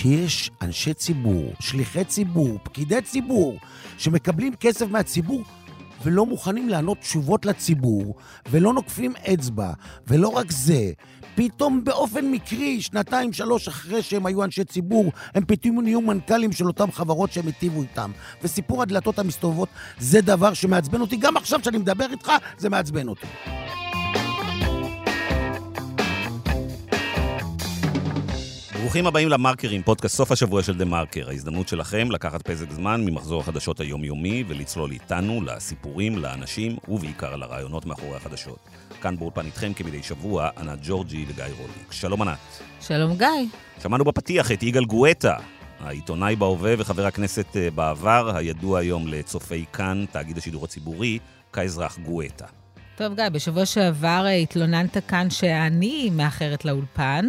שיש אנשי ציבור, שליחי ציבור, פקידי ציבור, שמקבלים כסף מהציבור ולא מוכנים לענות תשובות לציבור, ולא נוקפים אצבע, ולא רק זה, פתאום באופן מקרי, שנתיים, שלוש אחרי שהם היו אנשי ציבור, הם פתאום נהיו מנכ"לים של אותן חברות שהם היטיבו איתם. וסיפור הדלתות המסתובבות זה דבר שמעצבן אותי, גם עכשיו שאני מדבר איתך, זה מעצבן אותי. ברוכים הבאים למרקרים, פודקאסט סוף השבוע של דה מרקר. ההזדמנות שלכם לקחת פסק זמן ממחזור החדשות היומיומי ולצלול איתנו לסיפורים, לאנשים ובעיקר לרעיונות מאחורי החדשות. כאן באולפן איתכם כמדי שבוע, ענת ג'ורג'י וגיא רוליק. שלום ענת. שלום גיא. שמענו בפתיח את יגאל גואטה, העיתונאי בהווה וחבר הכנסת אה, בעבר, הידוע היום לצופי כאן, תאגיד השידור הציבורי, כאזרח גואטה. טוב, גיא, בשבוע שעבר אה, התלוננת כאן שאני מאחרת לאולפן.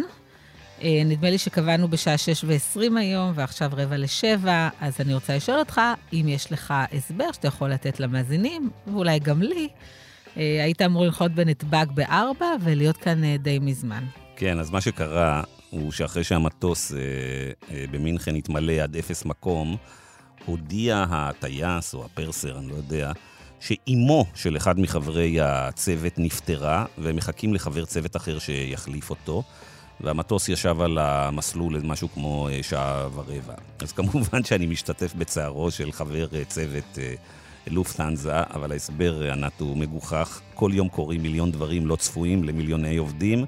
אה, נדמה לי שקבענו בשעה 6 ו-20 היום, ועכשיו רבע לשבע, אז אני רוצה לשאול אותך אם יש לך הסבר שאתה יכול לתת למאזינים, ואולי גם לי. אה, היית אמור לנחות בנתב"ג בארבע ולהיות כאן אה, די מזמן. כן, אז מה שקרה הוא שאחרי שהמטוס אה, אה, במינכן התמלא עד אפס מקום, הודיע הטייס או הפרסר, אני לא יודע, שאימו של אחד מחברי הצוות נפטרה, והם מחכים לחבר צוות אחר שיחליף אותו. והמטוס ישב על המסלול משהו כמו אה, שעה ורבע. אז כמובן שאני משתתף בצערו של חבר אה, צוות אה, לופטנזה, אבל ההסבר, ענת, הוא מגוחך. כל יום קורים מיליון דברים לא צפויים למיליוני עובדים,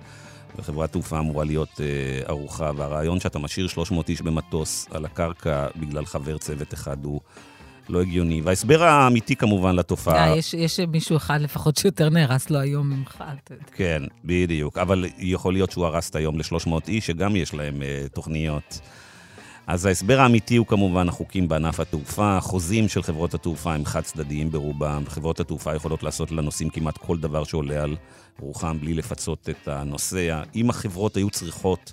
וחברת תעופה אמורה להיות ערוכה, והרעיון שאתה משאיר 300 איש במטוס על הקרקע בגלל חבר צוות אחד הוא... לא הגיוני. וההסבר האמיתי כמובן לתופעה... Yeah, יש, יש מישהו אחד לפחות שיותר נהרס לו היום ממך, אתה יודע. כן, בדיוק. אבל יכול להיות שהוא הרס את היום ל-300 איש, שגם יש להם uh, תוכניות. אז ההסבר האמיתי הוא כמובן החוקים בענף התעופה. החוזים של חברות התעופה הם חד-צדדיים ברובם. חברות התעופה יכולות לעשות לנוסעים כמעט כל דבר שעולה על רוחם בלי לפצות את הנוסע. אם החברות היו צריכות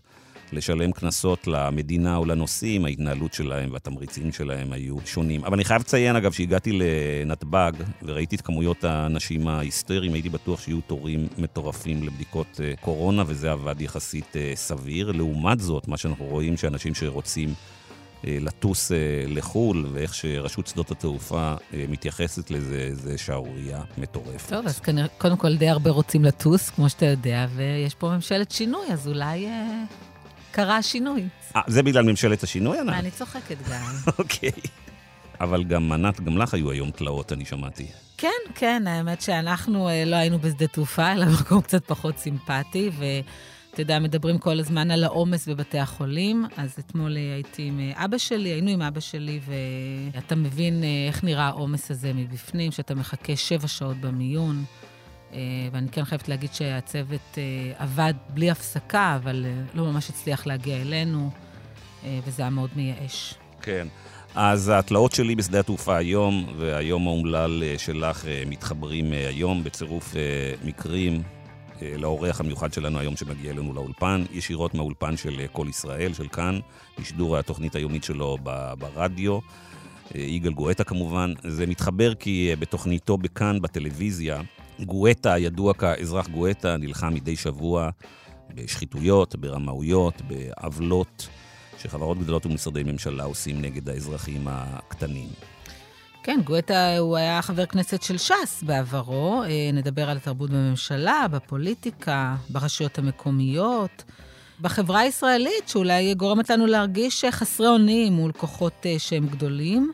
לשלם קנסות למדינה או לנוסעים, ההתנהלות שלהם והתמריצים שלהם היו שונים. אבל אני חייב לציין, אגב, שהגעתי לנתב"ג וראיתי את כמויות האנשים ההיסטריים, הייתי בטוח שיהיו תורים מטורפים לבדיקות אה, קורונה, וזה עבד יחסית אה, סביר. לעומת זאת, מה שאנחנו רואים, שאנשים שרוצים... אה, לטוס לחו"ל, ואיך שרשות שדות התעופה מתייחסת לזה, זה שערורייה מטורפת. טוב, אז כנראה, קודם כל די הרבה רוצים לטוס, כמו שאתה יודע, ויש פה ממשלת שינוי, אז אולי קרה שינוי. אה, זה בגלל ממשלת השינוי, ענת? אני צוחקת גם. אוקיי. אבל גם ענת, גם לך היו היום תלאות, אני שמעתי. כן, כן, האמת שאנחנו אה, לא היינו בשדה תעופה, אלא במקום קצת פחות סימפטי, ואתה יודע, מדברים כל הזמן על העומס בבתי החולים, אז אתמול אה, הייתי עם אבא שלי, היינו עם אבא שלי, ואתה מבין איך נראה העומס הזה מבפנים, שאתה מחכה שבע שעות במיון. אה, ואני כן חייבת להגיד שהצוות אה, עבד בלי הפסקה, אבל אה, לא ממש הצליח להגיע אלינו, וזה היה מאוד מייאש. כן. אז התלאות שלי בשדה התעופה היום, והיום האומלל שלך מתחברים היום בצירוף מקרים לאורח המיוחד שלנו היום שמגיע אלינו לאולפן, ישירות מהאולפן של כל ישראל, של כאן, בשידור התוכנית היומית שלו ברדיו. יגאל גואטה כמובן. זה מתחבר כי בתוכניתו בכאן, בטלוויזיה, גואטה, ידוע כאזרח גואטה, נלחם מדי שבוע בשחיתויות, ברמאויות, בעוולות שחברות גדולות ומשרדי ממשלה עושים נגד האזרחים הקטנים. כן, גואטה הוא היה חבר כנסת של ש"ס בעברו. אה, נדבר על התרבות בממשלה, בפוליטיקה, ברשויות המקומיות, בחברה הישראלית, שאולי גורמת לנו להרגיש חסרי אונים מול כוחות אה, שהם גדולים.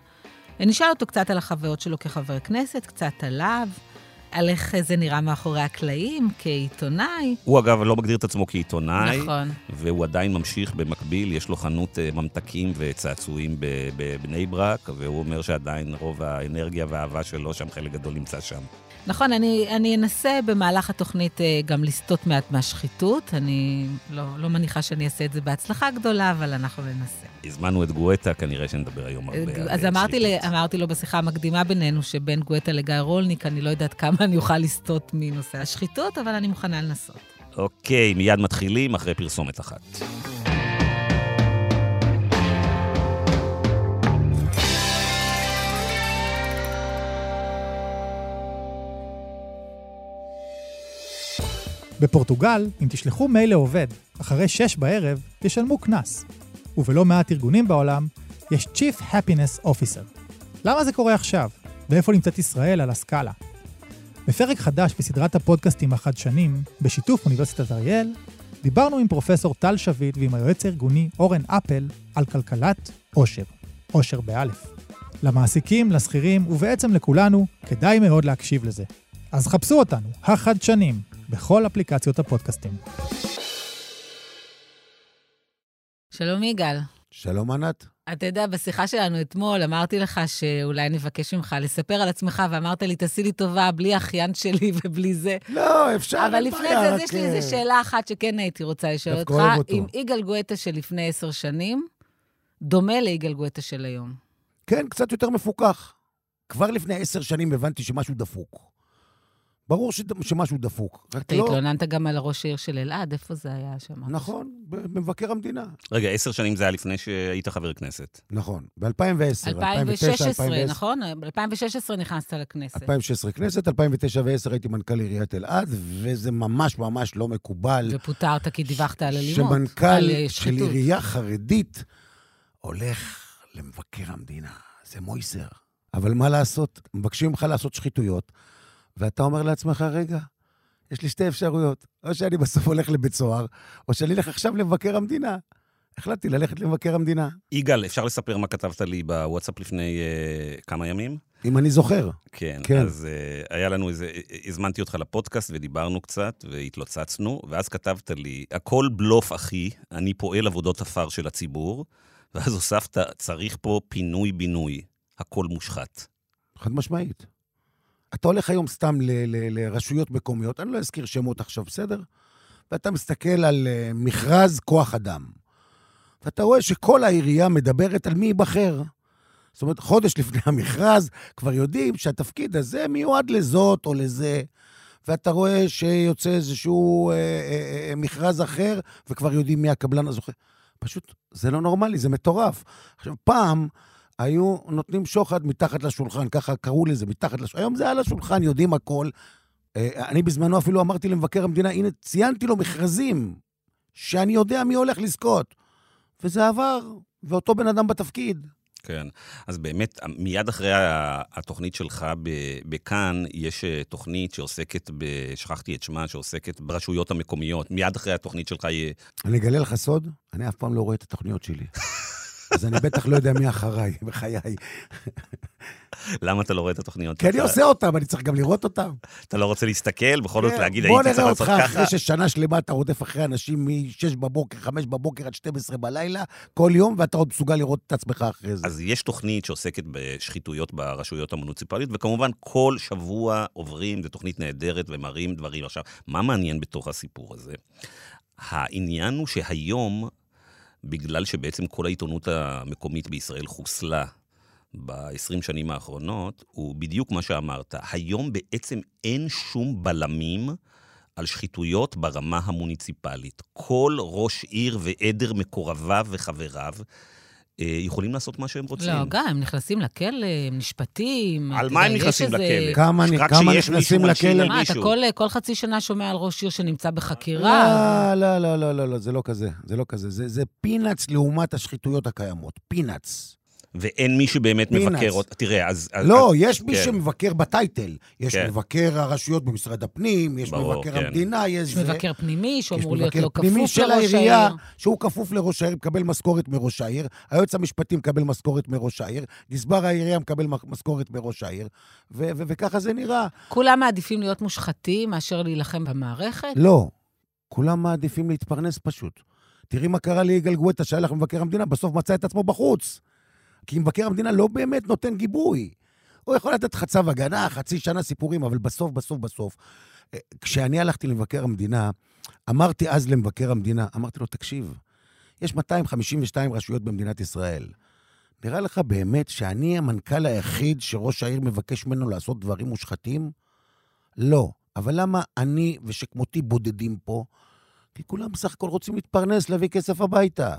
נשאל אותו קצת על החוויות שלו כחבר כנסת, קצת עליו. על איך זה נראה מאחורי הקלעים, כעיתונאי. הוא אגב לא מגדיר את עצמו כעיתונאי. נכון. והוא עדיין ממשיך במקביל, יש לו חנות אה, ממתקים וצעצועים בבני ברק, והוא אומר שעדיין רוב האנרגיה והאהבה שלו שם, חלק גדול נמצא שם. נכון, אני, אני אנסה במהלך התוכנית אה, גם לסטות מעט מהשחיתות. אני לא, לא מניחה שאני אעשה את זה בהצלחה גדולה, אבל אנחנו ננסה. הזמנו את גואטה, כנראה שנדבר היום הרבה על אז אמרתי, לי, אמרתי לו בשיחה המקדימה בינינו, שבין גואטה לגיא רולניק, אני לא יודעת כמה אני אוכל לסטות מנושא השחיתות, אבל אני מוכנה לנסות. אוקיי, מיד מתחילים אחרי פרסומת אחת. בפורטוגל, אם תשלחו מייל לעובד אחרי שש בערב, תשלמו קנס. ובלא מעט ארגונים בעולם, יש Chief Happiness Officer. למה זה קורה עכשיו? ואיפה נמצאת ישראל על הסקאלה? בפרק חדש בסדרת הפודקאסטים החדשנים, בשיתוף אוניברסיטת אריאל, דיברנו עם פרופסור טל שביט ועם היועץ הארגוני אורן אפל על כלכלת עושר, עושר באלף. למעסיקים, לשכירים ובעצם לכולנו, כדאי מאוד להקשיב לזה. אז חפשו אותנו, החדשנים, בכל אפליקציות הפודקאסטים. שלום יגאל. שלום ענת. אתה יודע, בשיחה שלנו אתמול אמרתי לך שאולי נבקש ממך לספר על עצמך, ואמרת לי, תעשי לי טובה, בלי אחיין שלי ובלי זה. לא, אפשר, אבל לפני זה, יש לי איזו שאלה אחת שכן הייתי רוצה לשאול אותך. דווקא אוהב אותו. אם יגאל גואטה של לפני עשר שנים דומה ליגאל גואטה של היום. כן, קצת יותר מפוקח. כבר לפני עשר שנים הבנתי שמשהו דפוק. ברור ש... שמשהו דפוק. אתה לא... התלוננת גם על ראש העיר של אלעד, איפה זה היה שם? נכון, במבקר המדינה. רגע, עשר שנים זה היה לפני שהיית חבר כנסת. נכון, ב-2010, 2009, 2016, נכון? ב-2016 נכנסת לכנסת. 2016 כנסת, 2009 ו-2010 הייתי מנכ"ל עיריית אלעד, וזה ממש ממש לא מקובל. ופוטרת כי דיווחת על אלימות. על שמנכ"ל של. עירייה חרדית הולך למבקר המדינה. זה מויסר. אבל מה לעשות? מבקשים ממך לעשות שחיתויות, ואתה אומר לעצמך, רגע, יש לי שתי אפשרויות. או שאני בסוף הולך לבית סוהר, או שאני אלך עכשיו למבקר המדינה. החלטתי ללכת למבקר המדינה, יגאל, אפשר לספר מה כתבת לי בוואטסאפ לפני uh, כמה ימים? אם אני זוכר. כן, כן. אז uh, היה לנו איזה, הזמנתי אותך לפודקאסט ודיברנו קצת והתלוצצנו, ואז כתבת לי, הכל בלוף, אחי, אני פועל עבודות עפר של הציבור, ואז הוספת, צריך פה פינוי-בינוי, הכל מושחת. חד משמעית. אתה הולך היום סתם לרשויות מקומיות, אני לא אזכיר שמות עכשיו, בסדר? ואתה מסתכל על uh, מכרז כוח אדם. ואתה רואה שכל העירייה מדברת על מי ייבחר. זאת אומרת, חודש לפני המכרז כבר יודעים שהתפקיד הזה מיועד לזאת או לזה. ואתה רואה שיוצא איזשהו אה, אה, אה, מכרז אחר, וכבר יודעים מי הקבלן הזוכה. פשוט, זה לא נורמלי, זה מטורף. עכשיו, פעם היו נותנים שוחד מתחת לשולחן, ככה קראו לזה, מתחת לשולחן. היום זה על השולחן, יודעים הכל. אה, אני בזמנו אפילו אמרתי למבקר המדינה, הנה, ציינתי לו מכרזים, שאני יודע מי הולך לזכות. וזה עבר, ואותו בן אדם בתפקיד. כן. אז באמת, מיד אחרי התוכנית שלך בכאן, יש אה, תוכנית שעוסקת ב... שכחתי את שמה, שעוסקת ברשויות המקומיות. מיד אחרי התוכנית שלך יהיה... אני אגלה לך סוד, אני אף פעם לא רואה את התוכניות שלי. אז אני בטח לא יודע מי אחריי, בחיי. למה אתה לא רואה את התוכניות כי אני? עושה אותם, אני צריך גם לראות אותם. אתה לא רוצה להסתכל, בכל זאת כן, להגיד, בוא הייתי צריך נראה לעשות אותך ככה? אחרי ששנה שלמה אתה רודף אחרי אנשים מ-6 בבוקר, 5 בבוקר עד 12 בלילה, כל יום, ואתה עוד מסוגל לראות את עצמך אחרי זה. אז יש תוכנית שעוסקת בשחיתויות ברשויות המוניציפליות, וכמובן כל שבוע עוברים, זו תוכנית נהדרת ומראים דברים. עכשיו, מה מעניין בתוך הסיפור הזה? העניין הוא שהיום, בגלל שבעצם כל העיתונות המקומית בישראל חוסלה ב-20 שנים האחרונות, הוא בדיוק מה שאמרת. היום בעצם אין שום בלמים על שחיתויות ברמה המוניציפלית. כל ראש עיר ועדר מקורביו וחבריו יכולים לעשות מה שהם רוצים. לא, גם, הם נכנסים לכלא, הם נשפטים. על מה הם נכנסים לכלא? כמה כמה נכנסים לכלא? מה, אתה. כל, כל חצי שנה שומע על ראש עיר שנמצא בחקירה? לא, לא, לא, לא, לא, זה לא כזה, זה לא כזה. זה, זה פינאץ לעומת השחיתויות הקיימות. פינאץ. ואין מי שבאמת פינאץ. מבקר אותה. תראה, אז... לא, אז- יש מי כן. שמבקר בטייטל. יש כן. מבקר הרשויות במשרד הפנים, יש ברור, מבקר כן. המדינה, יש... יש זה. מבקר פנימי יש שאמור להיות מבקר לא פנימי כפוף של לראש העירייה, העיר. שהוא כפוף לראש העיר, מקבל משכורת מראש העיר, היועץ המשפטי מקבל משכורת מראש העיר, גזבר העירייה מקבל משכורת מראש העיר, ו- ו- וככה זה נראה. כולם מעדיפים להיות מושחתים מאשר להילחם במערכת? לא, כולם מעדיפים להתפרנס פשוט. תראי מה קרה ליגאל גואטה שהלך למבקר המדינה, בסוף מצא את עצמו בחוץ. כי מבקר המדינה לא באמת נותן גיבוי. הוא יכול לתת לך צו הגנה, חצי שנה סיפורים, אבל בסוף, בסוף, בסוף, אה, כשאני הלכתי למבקר המדינה, אמרתי אז למבקר המדינה, אמרתי לו, תקשיב, יש 252 רשויות במדינת ישראל. נראה לך באמת שאני המנכ"ל היחיד שראש העיר מבקש ממנו לעשות דברים מושחתים? לא. אבל למה אני ושכמותי בודדים פה? כי כולם בסך הכל רוצים להתפרנס, להביא כסף הביתה.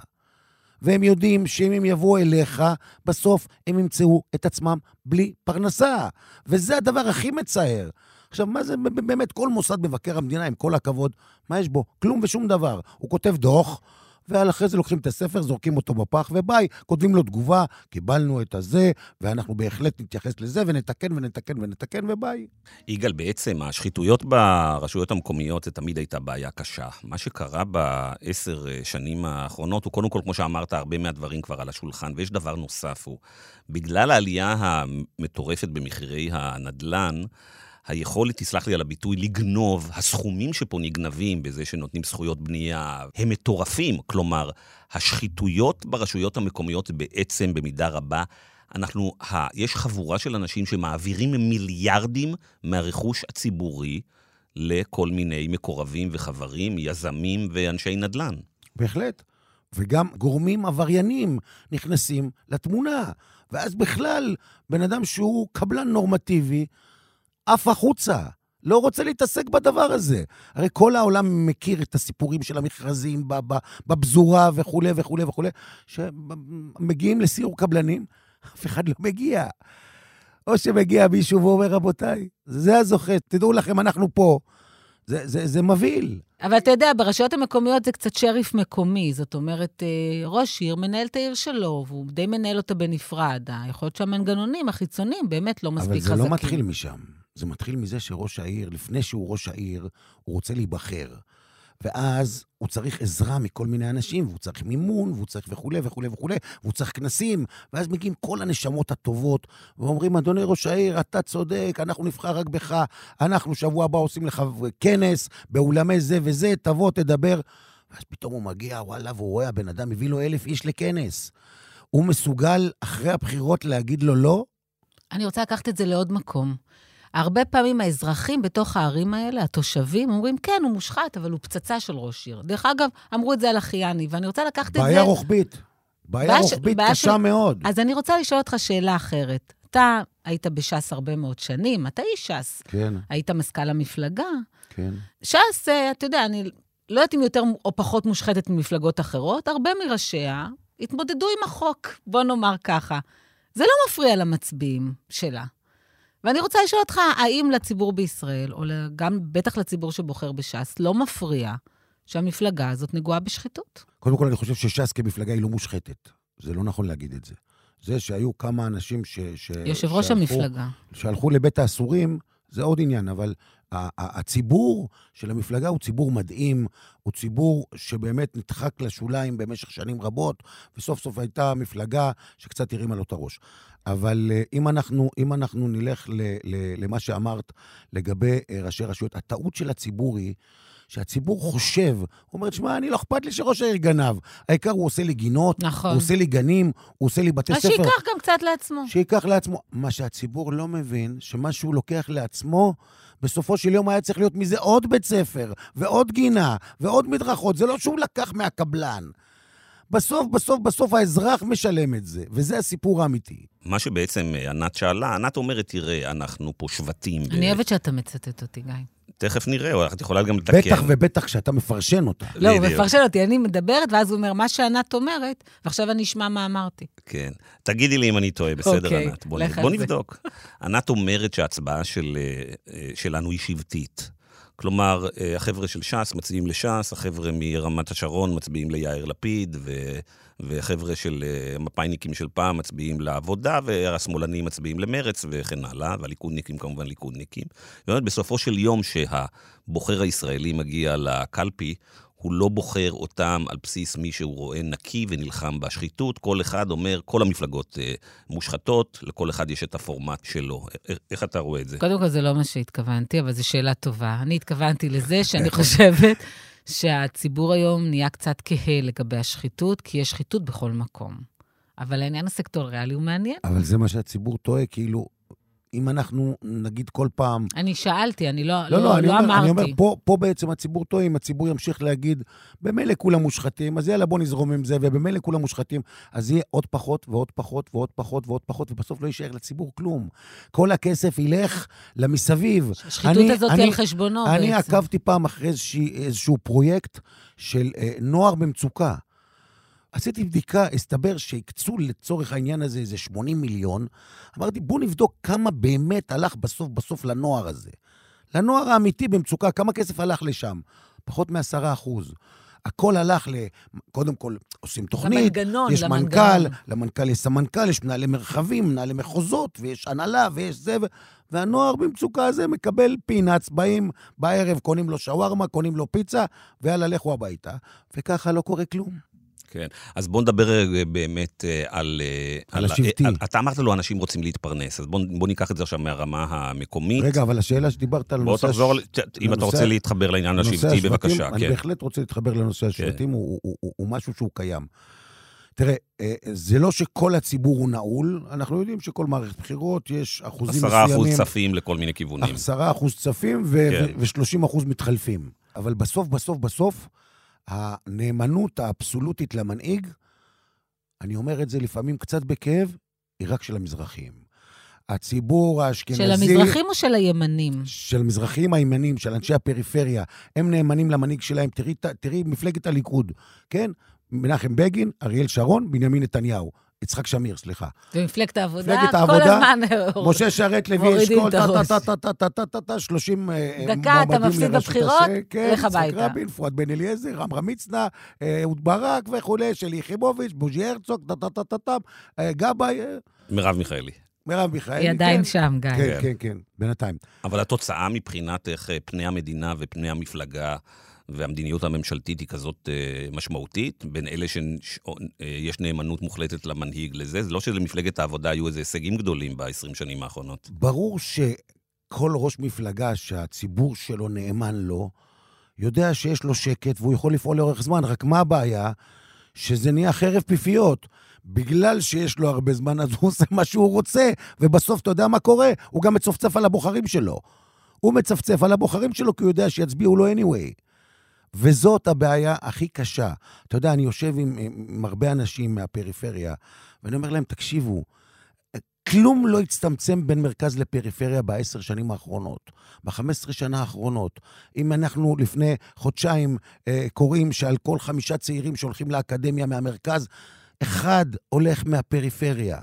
והם יודעים שאם הם יבואו אליך, בסוף הם ימצאו את עצמם בלי פרנסה. וזה הדבר הכי מצער. עכשיו, מה זה באמת כל מוסד מבקר המדינה, עם כל הכבוד, מה יש בו? כלום ושום דבר. הוא כותב דוח, ואחרי זה לוקחים את הספר, זורקים אותו בפח, וביי, כותבים לו תגובה, קיבלנו את הזה, ואנחנו בהחלט נתייחס לזה, ונתקן ונתקן ונתקן, וביי. יגאל, בעצם השחיתויות ברשויות המקומיות זה תמיד הייתה בעיה קשה. מה שקרה בעשר אה, שנים האחרונות הוא קודם כל, כמו שאמרת, הרבה מהדברים כבר על השולחן, ויש דבר נוסף, הוא בגלל העלייה המטורפת במחירי הנדל"ן, היכולת, תסלח לי על הביטוי, לגנוב, הסכומים שפה נגנבים בזה שנותנים זכויות בנייה, הם מטורפים. כלומר, השחיתויות ברשויות המקומיות בעצם, במידה רבה, אנחנו, ה, יש חבורה של אנשים שמעבירים מיליארדים מהרכוש הציבורי לכל מיני מקורבים וחברים, יזמים ואנשי נדל"ן. בהחלט. וגם גורמים עבריינים נכנסים לתמונה. ואז בכלל, בן אדם שהוא קבלן נורמטיבי, עף החוצה. לא רוצה להתעסק בדבר הזה. הרי כל העולם מכיר את הסיפורים של המכרזים בפזורה וכולי וכולי וכולי, שמגיעים לסיור קבלנים, אף אחד לא מגיע. או שמגיע מישהו ואומר, רבותיי, זה הזוכה, תדעו לכם, אנחנו פה. זה, זה, זה מבהיל. אבל אתה יודע, ברשויות המקומיות זה קצת שריף מקומי. זאת אומרת, אה, ראש עיר מנהל את העיר שלו, והוא די מנהל אותה בנפרד. יכול להיות שהמנגנונים החיצוניים באמת לא מספיק חזקים. אבל זה לא מתחיל משם. זה מתחיל מזה שראש העיר, לפני שהוא ראש העיר, הוא רוצה להיבחר. ואז הוא צריך עזרה מכל מיני אנשים, והוא צריך מימון, והוא צריך וכולי וכולי וכולי, והוא צריך כנסים, ואז מגיעים כל הנשמות הטובות, ואומרים, אדוני ראש העיר, אתה צודק, אנחנו נבחר רק בך, אנחנו שבוע הבא עושים לך כנס באולמי זה וזה, תבוא, תדבר. ואז פתאום הוא מגיע, וואלה, והוא רואה, הבן אדם הביא לו אלף איש לכנס. הוא מסוגל אחרי הבחירות להגיד לו לא? אני רוצה לקחת את זה לעוד מקום. הרבה פעמים האזרחים בתוך הערים האלה, התושבים, אומרים, כן, הוא מושחת, אבל הוא פצצה של ראש עיר. דרך אגב, אמרו את זה על אחיאני, ואני רוצה לקחת את זה... בעיה רוחבית. בעיה רוחבית בעיה קשה של... מאוד. אז אני רוצה לשאול אותך שאלה אחרת. אתה היית בש"ס הרבה מאוד שנים, אתה איש ש"ס. כן. היית מזכ"ל המפלגה. כן. ש"ס, אה, אתה יודע, אני לא יודעת אם יותר או פחות מושחתת ממפלגות אחרות, הרבה מראשיה התמודדו עם החוק, בוא נאמר ככה. זה לא מפריע למצביעים שלה. ואני רוצה לשאול אותך, האם לציבור בישראל, או גם בטח לציבור שבוחר בש"ס, לא מפריע שהמפלגה הזאת נגועה בשחיתות? קודם כל, אני חושב שש"ס כמפלגה היא לא מושחתת. זה לא נכון להגיד את זה. זה שהיו כמה אנשים ש... ש יושב ראש המפלגה. שהלכו לבית האסורים, זה עוד עניין, אבל הציבור של המפלגה הוא ציבור מדהים, הוא ציבור שבאמת נדחק לשוליים במשך שנים רבות, וסוף סוף הייתה מפלגה שקצת הרימה לו את הראש. אבל אה, אם אנחנו, אם אנחנו נלך ל, ל, למה שאמרת לגבי אה, ראשי רשויות, הטעות של הציבור היא שהציבור חושב, הוא אומר, שמע, אני לא אכפת לי שראש העיר גנב. העיקר הוא עושה לי גינות, נכון. הוא עושה לי גנים, הוא עושה לי בתי ספר. אז שייקח גם קצת לעצמו. שייקח לעצמו. מה שהציבור לא מבין, שמה שהוא לוקח לעצמו, בסופו של יום היה צריך להיות מזה עוד בית ספר, ועוד גינה, ועוד מדרכות. זה לא שהוא לקח מהקבלן. בסוף, בסוף, בסוף האזרח משלם את זה, וזה הסיפור האמיתי. מה שבעצם אה, ענת שאלה, ענת אומרת, תראה, אנחנו פה שבטים. אני ב... אוהבת שאתה מצטט אותי, גיא. תכף נראה, או את יכולה גם לתקן. בטח ובטח כשאתה מפרשן אותה. לא, הוא מפרשן אותי, אני מדברת, ואז הוא אומר, מה שענת אומרת, ועכשיו אני אשמע מה אמרתי. כן. תגידי לי אם אני טועה, בסדר, אוקיי, ענת? בוא, בוא נבדוק. ענת אומרת שההצבעה של, אה, אה, שלנו היא שבטית. כלומר, אה, החבר'ה של ש"ס מצביעים לש"ס, החבר'ה מרמת השרון מצביעים ליאיר לפיד, ו... וחבר'ה של אה, מפאיניקים של פעם מצביעים לעבודה, והשמאלנים מצביעים למרץ וכן הלאה, והליכודניקים כמובן ליכודניקים. אומרת, בסופו של יום שהבוחר הישראלי מגיע לקלפי, הוא לא בוחר אותם על בסיס מי שהוא רואה נקי ונלחם בשחיתות. כל אחד אומר, כל המפלגות אה, מושחתות, לכל אחד יש את הפורמט שלו. איך אתה רואה את זה? קודם כל, זה לא מה שהתכוונתי, אבל זו שאלה טובה. אני התכוונתי לזה שאני חושבת שהציבור היום נהיה קצת כהה לגבי השחיתות, כי יש שחיתות בכל מקום. אבל העניין הסקטוריאלי הוא מעניין. אבל זה מה שהציבור טועה, כאילו, אם אנחנו נגיד כל פעם... אני שאלתי, אני לא, לא, לא, לא, אני לא אומר, אמרתי. אני אומר, פה, פה בעצם הציבור טועה, אם הציבור ימשיך להגיד, במילא כולם מושחתים, אז יאללה, בוא נזרום עם זה, ובמילא כולם מושחתים, אז יהיה עוד פחות ועוד פחות ועוד פחות ועוד פחות, ובסוף לא יישאר לציבור כלום. כל הכסף ילך למסביב. השחיתות הזאת היא על חשבונו אני בעצם. אני עקבתי פעם אחרי איזשה, איזשהו פרויקט של אה, נוער במצוקה. עשיתי בדיקה, הסתבר שהקצו לצורך העניין הזה איזה 80 מיליון. אמרתי, בואו נבדוק כמה באמת הלך בסוף בסוף לנוער הזה. לנוער האמיתי במצוקה, כמה כסף הלך לשם? פחות מ-10 אחוז. הכל הלך ל... קודם כל, עושים תוכנית, למנגנון, יש למנגנון. מנכ"ל, למנכ"ל יש סמנכ"ל, יש מנהלי מרחבים, מנהלי מחוזות, ויש הנהלה, ויש זה, ו... והנוער במצוקה הזה מקבל פינאץ, באים בערב, קונים לו שווארמה, קונים לו פיצה, ויאללה, לכו הביתה. וככה לא קורה כלום. כן. אז בוא נדבר אה, באמת אה, על... אה, על השבטי. אה, אתה אמרת לו, אנשים רוצים להתפרנס, אז בוא, בוא ניקח את זה עכשיו מהרמה המקומית. רגע, אבל השאלה שדיברת על בוא נושא... תחזור, הש- ל- ת- אם אתה לנושא- רוצה להתחבר לעניין השבטי, השבטים, בבקשה, אני כן. בהחלט רוצה להתחבר לנושא השבטים, הוא, הוא, הוא, הוא משהו שהוא קיים. תראה, אה, זה לא שכל הציבור הוא נעול, אנחנו יודעים שכל מערכת בחירות יש אחוזים עשרה אחוז מסוימים, צפים לכל מיני כיוונים. עשרה אחוז צפים ו- כן. ו- ו-30 אחוז מתחלפים. אבל בסוף, בסוף, בסוף, הנאמנות האבסולוטית למנהיג, אני אומר את זה לפעמים קצת בכאב, היא רק של המזרחים. הציבור האשכנזי... של המזרחים או של הימנים? של המזרחים הימנים, של אנשי הפריפריה, הם נאמנים למנהיג שלהם. תראי, תראי מפלגת הליכוד, כן? מנחם בגין, אריאל שרון, בנימין נתניהו. יצחק שמיר, סליחה. ומפלגת העבודה, מפלגת כל העבודה, הזמן... משה שרת, לוי אשכול. טה-טה-טה-טה-טה-טה-טה, 30 אה, דקה, אתה מועמדים מפסיד לראשות בבחירות, השה- כן, לך יצחק הביתה. רבין, פואד בן אליעזר, עמרם מצנע, אה, אהוד ברק וכולי, שלי יחימוביץ', בוז'י הרצוג, טה-טה-טה-טה, אה, גבאי, אה, מרב מיכאלי. מרב מיכאלי. היא עדיין כן. שם, גיא. כן, כן, כן, בינתיים. אבל התוצאה מבחינת איך אה, פני המדינה ופני המפלגה והמדיניות הממשלתית היא כזאת אה, משמעותית, בין אלה שיש נאמנות מוחלטת למנהיג לזה, זה לא שלמפלגת העבודה היו איזה הישגים גדולים ב-20 שנים האחרונות. ברור שכל ראש מפלגה שהציבור שלו נאמן לו, יודע שיש לו שקט והוא יכול לפעול לאורך זמן, רק מה הבעיה? שזה נהיה חרב פיפיות. בגלל שיש לו הרבה זמן, אז הוא עושה מה שהוא רוצה, ובסוף אתה יודע מה קורה? הוא גם מצפצף על הבוחרים שלו. הוא מצפצף על הבוחרים שלו כי הוא יודע שיצביעו לו anyway. וזאת הבעיה הכי קשה. אתה יודע, אני יושב עם, עם הרבה אנשים מהפריפריה, ואני אומר להם, תקשיבו, כלום לא הצטמצם בין מרכז לפריפריה בעשר שנים האחרונות, ב-15 שנה האחרונות. אם אנחנו לפני חודשיים אה, קוראים שעל כל חמישה צעירים שהולכים לאקדמיה מהמרכז, אחד הולך מהפריפריה.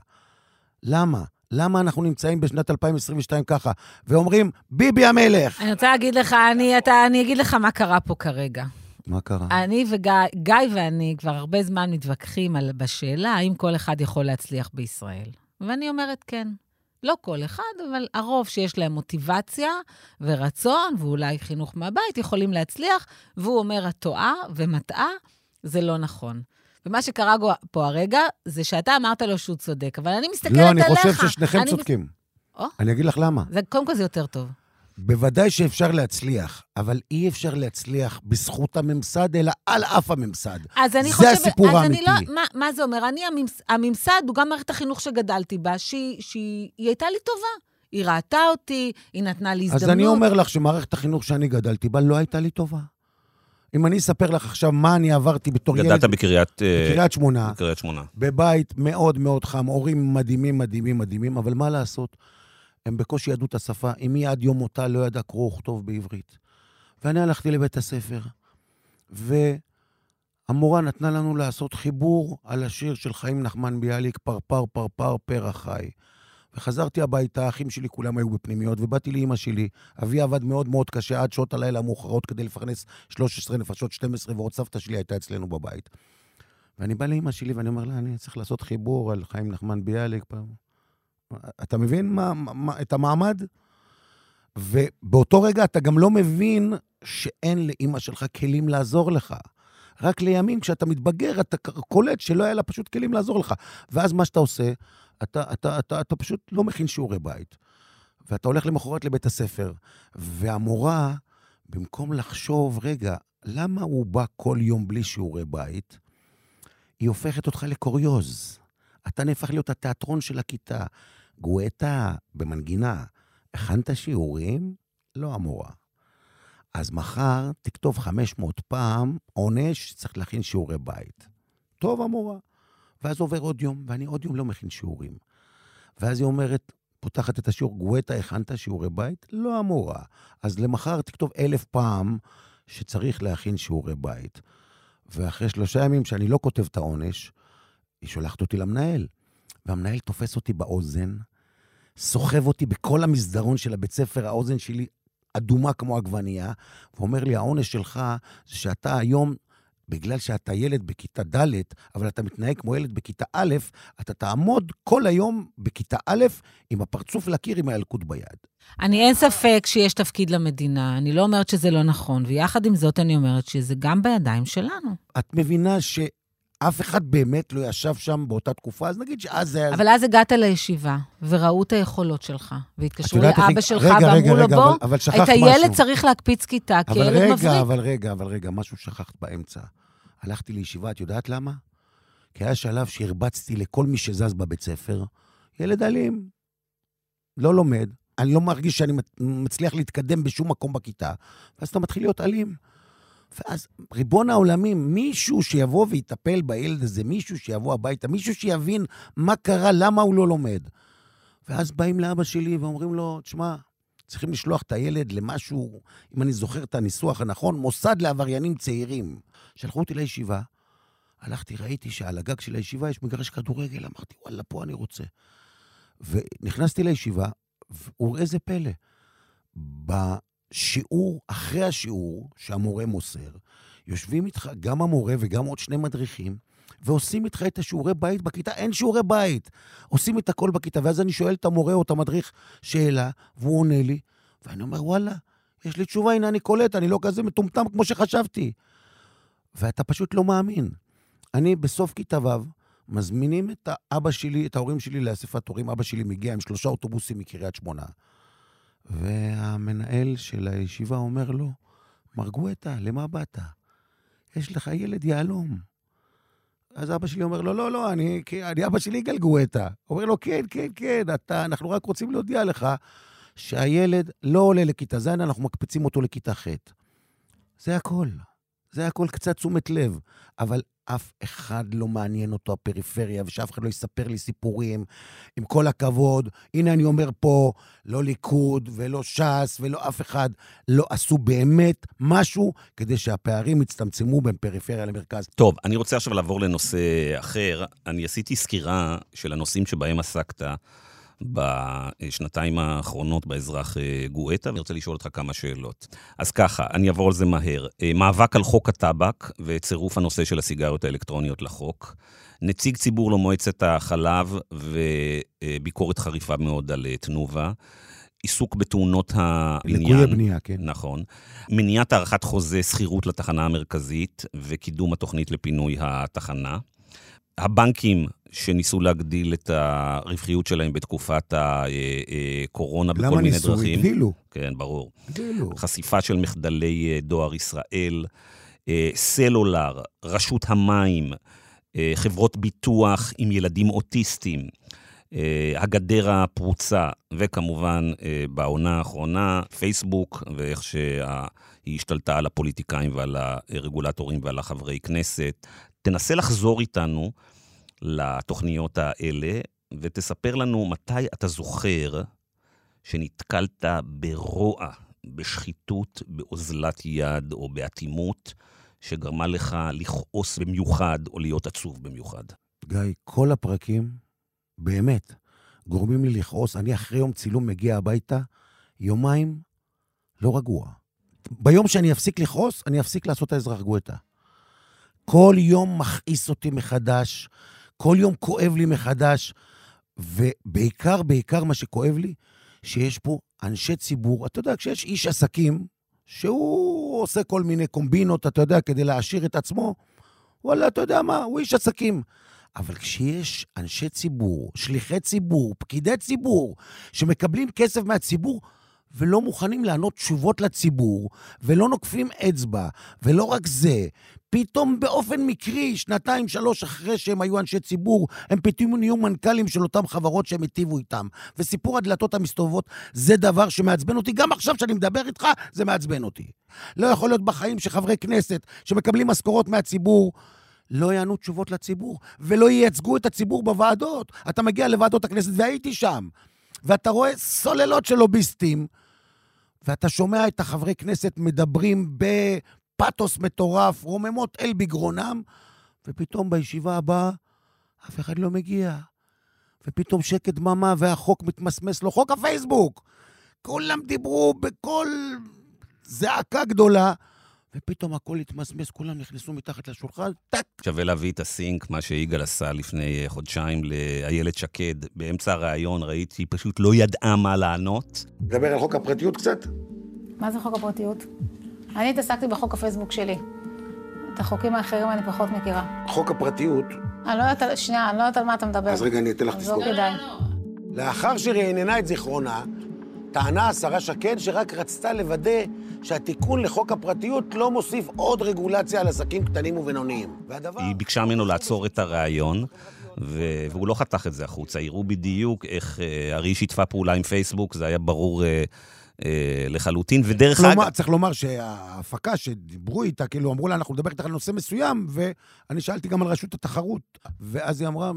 למה? למה אנחנו נמצאים בשנת 2022 ככה, ואומרים, ביבי המלך? אני רוצה להגיד לך, אני, אתה, אני אגיד לך מה קרה פה כרגע. מה קרה? אני וגיא, גיא ואני כבר הרבה זמן מתווכחים על, בשאלה האם כל אחד יכול להצליח בישראל. ואני אומרת כן. לא כל אחד, אבל הרוב שיש להם מוטיבציה ורצון, ואולי חינוך מהבית, יכולים להצליח, והוא אומר, את טועה ומטעה, זה לא נכון. ומה שקרה פה הרגע, זה שאתה אמרת לו שהוא צודק, אבל אני מסתכלת לא, עליך. אני חושב ששניכם אני מס- צודקים. או. אני אגיד לך למה. זה, קודם כל זה יותר טוב. בוודאי שאפשר להצליח, אבל אי אפשר להצליח בזכות הממסד, אלא על אף הממסד. אז אני זה חושבת... הסיפור אז האמיתי. אני לא, מה, מה זה אומר? אני, הממס, הממסד הוא גם מערכת החינוך שגדלתי בה, שהיא, שהיא היא הייתה לי טובה. היא ראתה אותי, היא נתנה לי הזדמנות. אז אני אומר לך שמערכת החינוך שאני גדלתי בה לא הייתה לי טובה. אם אני אספר לך עכשיו מה אני עברתי בתור ילד גדלת בקריית אה, בקריית שמונה, בקריית שמונה. בבית מאוד מאוד חם, הורים מדהימים, מדהימים, מדהימים, אבל מה לעשות? הם בקושי ידעו את השפה. אמי עד יום מותה לא ידעה קרוא וכתוב בעברית. ואני הלכתי לבית הספר, והמורה נתנה לנו לעשות חיבור על השיר של חיים נחמן ביאליק, פרפר פרפר פרח חי. וחזרתי הביתה, האחים שלי כולם היו בפנימיות, ובאתי לאימא שלי. אבי עבד מאוד מאוד קשה עד שעות הלילה המאוחרות כדי לפרנס 13 נפשות, 12, ועוד סבתא שלי הייתה אצלנו בבית. ואני בא לאימא שלי ואני אומר לה, אני צריך לעשות חיבור על חיים נחמן ביאליק. פעם. אתה מבין מה, מה, את המעמד? ובאותו רגע אתה גם לא מבין שאין לאימא שלך כלים לעזור לך. רק לימים, כשאתה מתבגר, אתה קולט שלא היה לה פשוט כלים לעזור לך. ואז מה שאתה עושה, אתה, אתה, אתה, אתה, פשוט לא מכין שיעורי בית. ואתה הולך למחרת לבית הספר, והמורה, במקום לחשוב, רגע, למה הוא בא כל יום בלי שיעורי בית? היא הופכת אותך לקוריוז. אתה נהפך להיות התיאטרון של הכיתה. גואטה, במנגינה, הכנת שיעורים? לא המורה. אז מחר תכתוב 500 פעם עונש, צריך להכין שיעורי בית. טוב, המורה. ואז עובר עוד יום, ואני עוד יום לא מכין שיעורים. ואז היא אומרת, פותחת את השיעור, גואטה, הכנת שיעורי בית? לא המורה. אז למחר תכתוב אלף פעם שצריך להכין שיעורי בית. ואחרי שלושה ימים שאני לא כותב את העונש, היא שולחת אותי למנהל. והמנהל תופס אותי באוזן, סוחב אותי בכל המסדרון של הבית ספר, האוזן שלי אדומה כמו עגבנייה, ואומר לי, העונש שלך זה שאתה היום בגלל שאתה ילד בכיתה ד', אבל אתה מתנהג כמו ילד בכיתה א', אתה תעמוד כל היום בכיתה א' עם הפרצוף לקיר עם הילקוט ביד. אני אין ספק שיש תפקיד למדינה, אני לא אומרת שזה לא נכון, ויחד עם זאת אני אומרת שזה גם בידיים שלנו. את מבינה שאף אחד באמת לא ישב שם באותה תקופה, אז נגיד שאז זה היה... אבל אז הגעת לישיבה, וראו את היכולות שלך, והתקשרו לאבא שלך רגע, רגע, ואמרו לו, רגע, בוא, אבל- אבל את הילד משהו." צריך להקפיץ כיתה, כי ילד רגע, מבריק. אבל רגע, אבל רגע, משהו שכחת באמצע. הלכתי לישיבה, את יודעת למה? כי היה שלב שהרבצתי לכל מי שזז בבית ספר. ילד אלים, לא לומד, אני לא מרגיש שאני מצ- מצליח להתקדם בשום מקום בכיתה, ואז אתה מתחיל להיות אלים. ואז, ריבון העולמים, מישהו שיבוא ויטפל בילד הזה, מישהו שיבוא הביתה, מישהו שיבין מה קרה, למה הוא לא לומד. ואז באים לאבא שלי ואומרים לו, תשמע, צריכים לשלוח את הילד למשהו, אם אני זוכר את הניסוח הנכון, מוסד לעבריינים צעירים. שלחו אותי לישיבה, הלכתי, ראיתי שעל הגג של הישיבה יש מגרש כדורגל, אמרתי, וואלה, פה אני רוצה. ונכנסתי לישיבה, וראה זה פלא, בשיעור, אחרי השיעור שהמורה מוסר, יושבים איתך גם המורה וגם עוד שני מדריכים, ועושים איתך את השיעורי בית בכיתה. אין שיעורי בית. עושים את הכל בכיתה, ואז אני שואל את המורה או את המדריך שאלה, והוא עונה לי, ואני אומר, וואלה, יש לי תשובה, הנה אני קולט, אני לא כזה מטומטם כמו שחשבתי. ואתה פשוט לא מאמין. אני בסוף כיתה ו', מזמינים את האבא שלי, את ההורים שלי לאספת הורים. אבא שלי מגיע עם שלושה אוטובוסים מקריית שמונה. והמנהל של הישיבה אומר לו, מר גואטה, למה באת? יש לך ילד יהלום. אז אבא שלי אומר לו, לא, לא, אני, אני אבא שלי יגאל גואטה. אומר לו, כן, כן, כן, אתה, אנחנו רק רוצים להודיע לך שהילד לא עולה לכיתה ז', אנחנו מקפיצים אותו לכיתה ח'. זה הכל. זה הכל קצת תשומת לב. אבל אף אחד לא מעניין אותו הפריפריה, ושאף אחד לא יספר לי סיפורים. עם כל הכבוד, הנה אני אומר פה, לא ליכוד ולא ש"ס ולא אף אחד לא עשו באמת משהו כדי שהפערים יצטמצמו בין פריפריה למרכז. טוב, אני רוצה עכשיו לעבור לנושא אחר. אני עשיתי סקירה של הנושאים שבהם עסקת בשנתיים האחרונות באזרח אה, גואטה, ואני רוצה לשאול אותך כמה שאלות. אז ככה, אני אעבור על זה מהר. אה, מאבק על חוק הטבק וצירוף הנושא של הסיגריות האלקטרוניות לחוק. נציג ציבור למועצת החלב וביקורת חריפה מאוד על אה, תנובה. עיסוק בתאונות הבניין. ליקויי בנייה, כן. נכון. מניעת הארכת חוזה שכירות לתחנה המרכזית וקידום התוכנית לפינוי התחנה. הבנקים שניסו להגדיל את הרווחיות שלהם בתקופת הקורונה בכל למה מיני ניסו? דרכים. הגדילו. כן, ברור. הגדילו. חשיפה של מחדלי אה, דואר ישראל, אה, סלולר, רשות המים, אה, חברות ביטוח עם ילדים אוטיסטים, אה, הגדר הפרוצה, וכמובן, אה, בעונה האחרונה, פייסבוק, ואיך שהיא השתלטה על הפוליטיקאים ועל הרגולטורים ועל החברי כנסת. תנסה לחזור איתנו לתוכניות האלה, ותספר לנו מתי אתה זוכר שנתקלת ברוע, בשחיתות, באוזלת יד או באטימות, שגרמה לך לכעוס במיוחד או להיות עצוב במיוחד. גיא, כל הפרקים, באמת, גורמים לי לכעוס. אני אחרי יום צילום מגיע הביתה, יומיים לא רגוע. ביום שאני אפסיק לכעוס, אני אפסיק לעשות את האזרח גואטה. כל יום מכעיס אותי מחדש, כל יום כואב לי מחדש, ובעיקר, בעיקר מה שכואב לי, שיש פה אנשי ציבור. אתה יודע, כשיש איש עסקים, שהוא עושה כל מיני קומבינות, אתה יודע, כדי להעשיר את עצמו, וואלה, אתה יודע מה, הוא איש עסקים. אבל כשיש אנשי ציבור, שליחי ציבור, פקידי ציבור, שמקבלים כסף מהציבור ולא מוכנים לענות תשובות לציבור, ולא נוקפים אצבע, ולא רק זה, פתאום באופן מקרי, שנתיים, שלוש אחרי שהם היו אנשי ציבור, הם פתאום נהיו מנכ"לים של אותן חברות שהם היטיבו איתם. וסיפור הדלתות המסתובבות זה דבר שמעצבן אותי. גם עכשיו שאני מדבר איתך, זה מעצבן אותי. לא יכול להיות בחיים שחברי כנסת שמקבלים משכורות מהציבור, לא יענו תשובות לציבור, ולא ייצגו את הציבור בוועדות. אתה מגיע לוועדות הכנסת, והייתי שם, ואתה רואה סוללות של לוביסטים, ואתה שומע את החברי כנסת מדברים בפתוס מטורף, רוממות אל בגרונם, ופתאום בישיבה הבאה אף אחד לא מגיע. ופתאום שקט דממה והחוק מתמסמס לו, חוק הפייסבוק. כולם דיברו בקול זעקה גדולה, ופתאום הכל התמסמס, כולם נכנסו מתחת לשולחן, טאק. שווה להביא את הסינק, מה שיגאל עשה לפני אה, חודשיים לאיילת שקד. באמצע הראיון ראיתי, היא פשוט לא ידעה מה לענות. נדבר על חוק הפרטיות קצת? מה זה חוק הפרטיות? אני התעסקתי בחוק הפייסבוק שלי. את החוקים האחרים אני פחות מכירה. חוק הפרטיות, אני לא יודעת, על- שנייה, אני לא יודעת על מה אתה מדבר. אז רגע, אני אתן לך אז לא תזכורת. כדאי. לאחר שרעננה את זיכרונה, טענה השרה שקד שרק רצתה לוודא שהתיקון לחוק הפרטיות לא מוסיף עוד רגולציה על עסקים קטנים ובינוניים. והדבר... היא ביקשה ממנו לעצור את הראיון, ו- והוא לא חתך את זה החוצה. הראו בדיוק איך, אה, הרי היא שיתפה פעולה עם פייסבוק, זה היה ברור אה, לחלוטין, ודרך אגב... לומר, צריך לומר שההפקה שדיברו איתה, כאילו אמרו לה, אנחנו נדבר איתך על נושא מסוים, ואני שאלתי גם על רשות התחרות. ואז היא אמרה,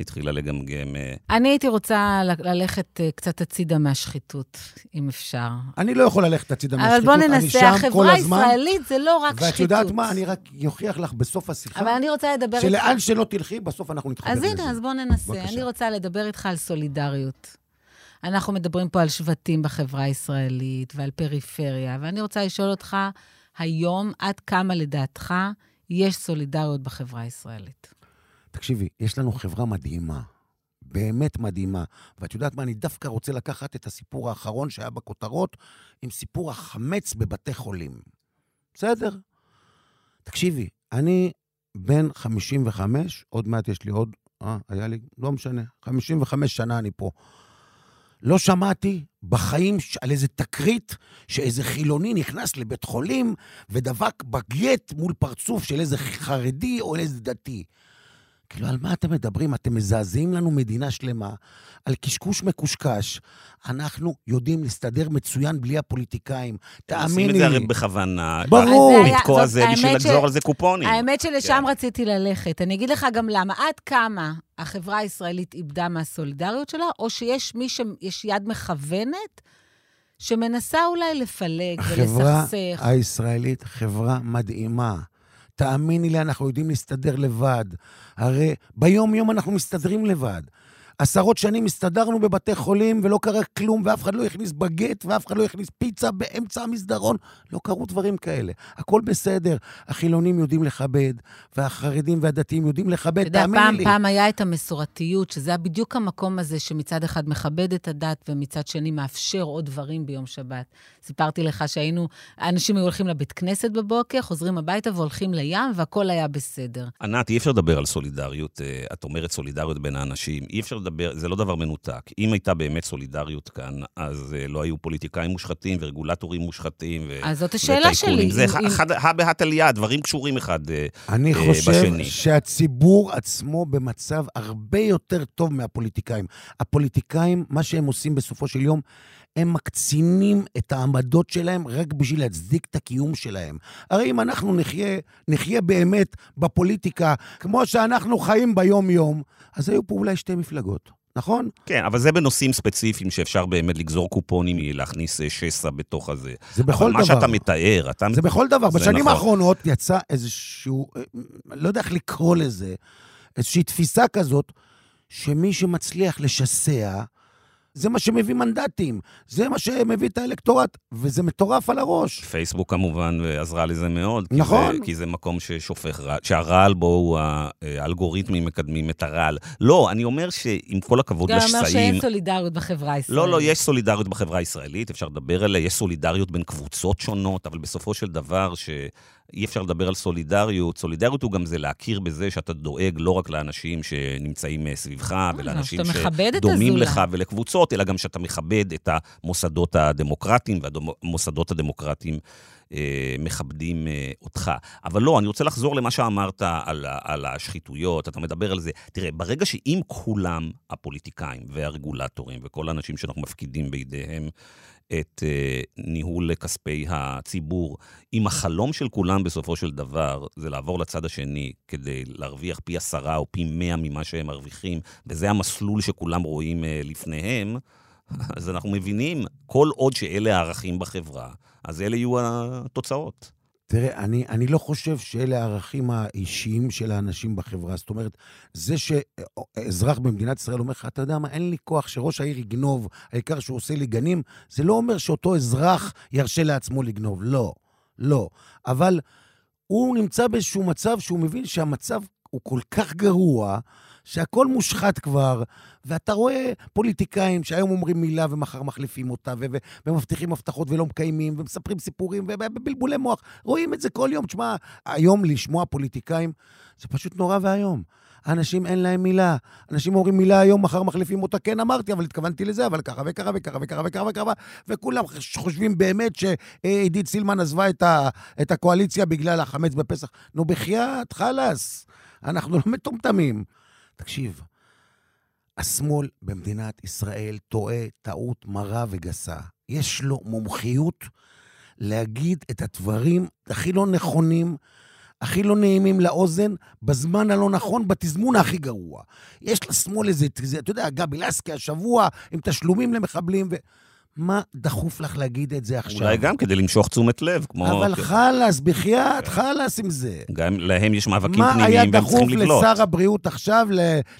התחילה לגמגם. אה, אני הייתי רוצה ללכת אה, קצת הצידה מהשחיתות, אם אפשר. אני לא יכול ללכת הצידה אבל מהשחיתות, בוא אני ננסה, שם כל החברה. הישראלית זה לא רק שחיתות. ואת יודעת מה, אני רק אוכיח לך בסוף השיחה, אבל אני רוצה לדבר איתך... שלאן שלא תלכי, בסוף אנחנו נתחבר אז לזה. הנה, אז בוא ננסה. אני רוצה לדבר איתך על סולידריות. אנחנו מדברים פה על שבטים בחברה הישראלית ועל פריפריה, ואני רוצה לשאול אותך, היום, עד כמה לדעתך יש סולידריות בחברה הישראלית? תקשיבי, יש לנו חברה מדהימה, באמת מדהימה. ואת יודעת מה, אני דווקא רוצה לקחת את הסיפור האחרון שהיה בכותרות, עם סיפור החמץ בבתי חולים. בסדר? תקשיבי, אני בן 55, עוד מעט יש לי עוד, אה, היה לי, לא משנה, 55 שנה אני פה. לא שמעתי בחיים על איזה תקרית שאיזה חילוני נכנס לבית חולים ודבק בגט מול פרצוף של איזה חרדי או איזה דתי. כאילו, על מה אתם מדברים? אתם מזעזעים לנו מדינה שלמה, על קשקוש מקושקש. אנחנו יודעים להסתדר מצוין בלי הפוליטיקאים. עושים תאמיני את זה הרי לי. בכוונה. ברור. אז זה היה- לתקוע זאת זה בשביל לגזור על זה קופונים. האמת שלשם כן. רציתי ללכת. אני אגיד לך גם למה. עד כמה החברה הישראלית איבדה מהסולידריות שלה, או שיש מי שיש יד מכוונת שמנסה אולי לפלג החברה ולסכסך. הישראלית חברה מדהימה. תאמיני לי, אנחנו יודעים להסתדר לבד. הרי ביום-יום אנחנו מסתדרים לבד. עשרות שנים הסתדרנו בבתי חולים ולא קרה כלום, ואף אחד לא הכניס בגט, ואף אחד לא הכניס פיצה באמצע המסדרון. לא קרו דברים כאלה. הכל בסדר. החילונים יודעים לכבד, והחרדים והדתיים יודעים לכבד, תאמיני פעם, לי. פעם היה את המסורתיות, שזה היה בדיוק המקום הזה שמצד אחד מכבד את הדת ומצד שני מאפשר עוד דברים ביום שבת. סיפרתי לך שהיינו, האנשים היו הולכים לבית כנסת בבוקר, חוזרים הביתה והולכים לים, והכל היה בסדר. ענת, אי אפשר לדבר על סולידריות. אה, את אומרת סולידריות בין האנשים. אי אפשר לדבר, זה לא דבר מנותק. אם הייתה באמת סולידריות כאן, אז אה, לא היו פוליטיקאים מושחתים ורגולטורים מושחתים. ו- אז זאת השאלה. שלי. זה אם- אם- אחד, הא בהא תליא, דברים קשורים אחד אה, אני אה, חושב בשני. שהציבור עצמו במצב הרבה יותר טוב מהפוליטיקאים. הפוליטיקאים, מה שהם עושים בסופו של יום, הם מקצינים את העמדות שלהם רק בשביל להצדיק את הקיום שלהם. הרי אם אנחנו נחיה, נחיה באמת בפוליטיקה, כמו שאנחנו חיים ביום-יום, אז היו פה אולי שתי מפלגות, נכון? כן, אבל זה בנושאים ספציפיים שאפשר באמת לגזור קופונים, להכניס אה, שסע בתוך הזה. זה בכל אבל דבר. מה שאתה מתאר, אתה... זה בכל דבר. זה בשנים נכון. האחרונות יצא איזשהו, אה, לא יודע איך לקרוא לזה, איזושהי תפיסה כזאת, שמי שמצליח לשסע, זה מה שמביא מנדטים, זה מה שמביא את האלקטורט, וזה מטורף על הראש. פייסבוק כמובן עזרה לזה מאוד. כי נכון. זה, כי זה מקום ששופך רעל, שהרעל בו הוא ה- האלגוריתמים מקדמים את הרעל. לא, אני אומר שעם כל הכבוד גם אומר לשסעים... שאין סולידריות בחברה הישראלית. לא, לא, יש סולידריות בחברה הישראלית, אפשר לדבר עליה, יש סולידריות בין קבוצות שונות, אבל בסופו של דבר שאי אפשר לדבר על סולידריות. סולידריות הוא גם זה להכיר בזה שאתה דואג לא רק לאנשים שנמצאים אה, סביבך, ולאנשים מכבד את שדומים. לך ולקבוצות, אלא גם שאתה מכבד את המוסדות הדמוקרטיים, והמוסדות הדמוקרטיים אה, מכבדים אה, אותך. אבל לא, אני רוצה לחזור למה שאמרת על, על השחיתויות, אתה מדבר על זה. תראה, ברגע שאם כולם, הפוליטיקאים והרגולטורים וכל האנשים שאנחנו מפקידים בידיהם את אה, ניהול כספי הציבור, אם החלום של כולם בסופו של דבר זה לעבור לצד השני כדי להרוויח פי עשרה או פי מאה ממה שהם מרוויחים, וזה המסלול שכולם רואים אה, לפניהם, אז אנחנו מבינים, כל עוד שאלה הערכים בחברה, אז אלה יהיו התוצאות. תראה, אני, אני לא חושב שאלה הערכים האישיים של האנשים בחברה. זאת אומרת, זה שאזרח במדינת ישראל אומר לך, אתה יודע מה, אין לי כוח שראש העיר יגנוב, העיקר שהוא עושה לי גנים, זה לא אומר שאותו אזרח ירשה לעצמו לגנוב. לא, לא. אבל הוא נמצא באיזשהו מצב שהוא מבין שהמצב הוא כל כך גרוע, שהכל מושחת כבר, ואתה רואה פוליטיקאים שהיום אומרים מילה ומחר מחליפים אותה, ו- ו- ומבטיחים הבטחות ולא מקיימים, ומספרים סיפורים, ובלבולי מוח. רואים את זה כל יום. תשמע, היום לשמוע פוליטיקאים זה פשוט נורא ואיום. אנשים אין להם מילה. אנשים אומרים מילה היום, מחר מחליפים אותה. כן, אמרתי, אבל התכוונתי לזה, אבל ככה וככה וככה וככה וככה וככה, וכולם חושבים באמת שעידית סילמן עזבה את, ה, את הקואליציה בגלל החמץ בפסח. נו, בחייאת, חלאס. אנחנו לא מטומטמים. תקשיב, השמאל במדינת ישראל טועה טעות מרה וגסה. יש לו מומחיות להגיד את הדברים הכי לא נכונים, הכי לא נעימים לאוזן, בזמן הלא נכון, בתזמון הכי גרוע. יש לשמאל איזה, אתה יודע, גבי לסקי השבוע, עם תשלומים למחבלים, ו... מה דחוף לך להגיד את זה עכשיו? אולי גם כדי למשוך תשומת לב, כמו... אבל חלאס, בחייאת, חלאס עם זה. גם להם יש מאבקים פנימיים והם צריכים לבלוט. מה היה דחוף לשר הבריאות עכשיו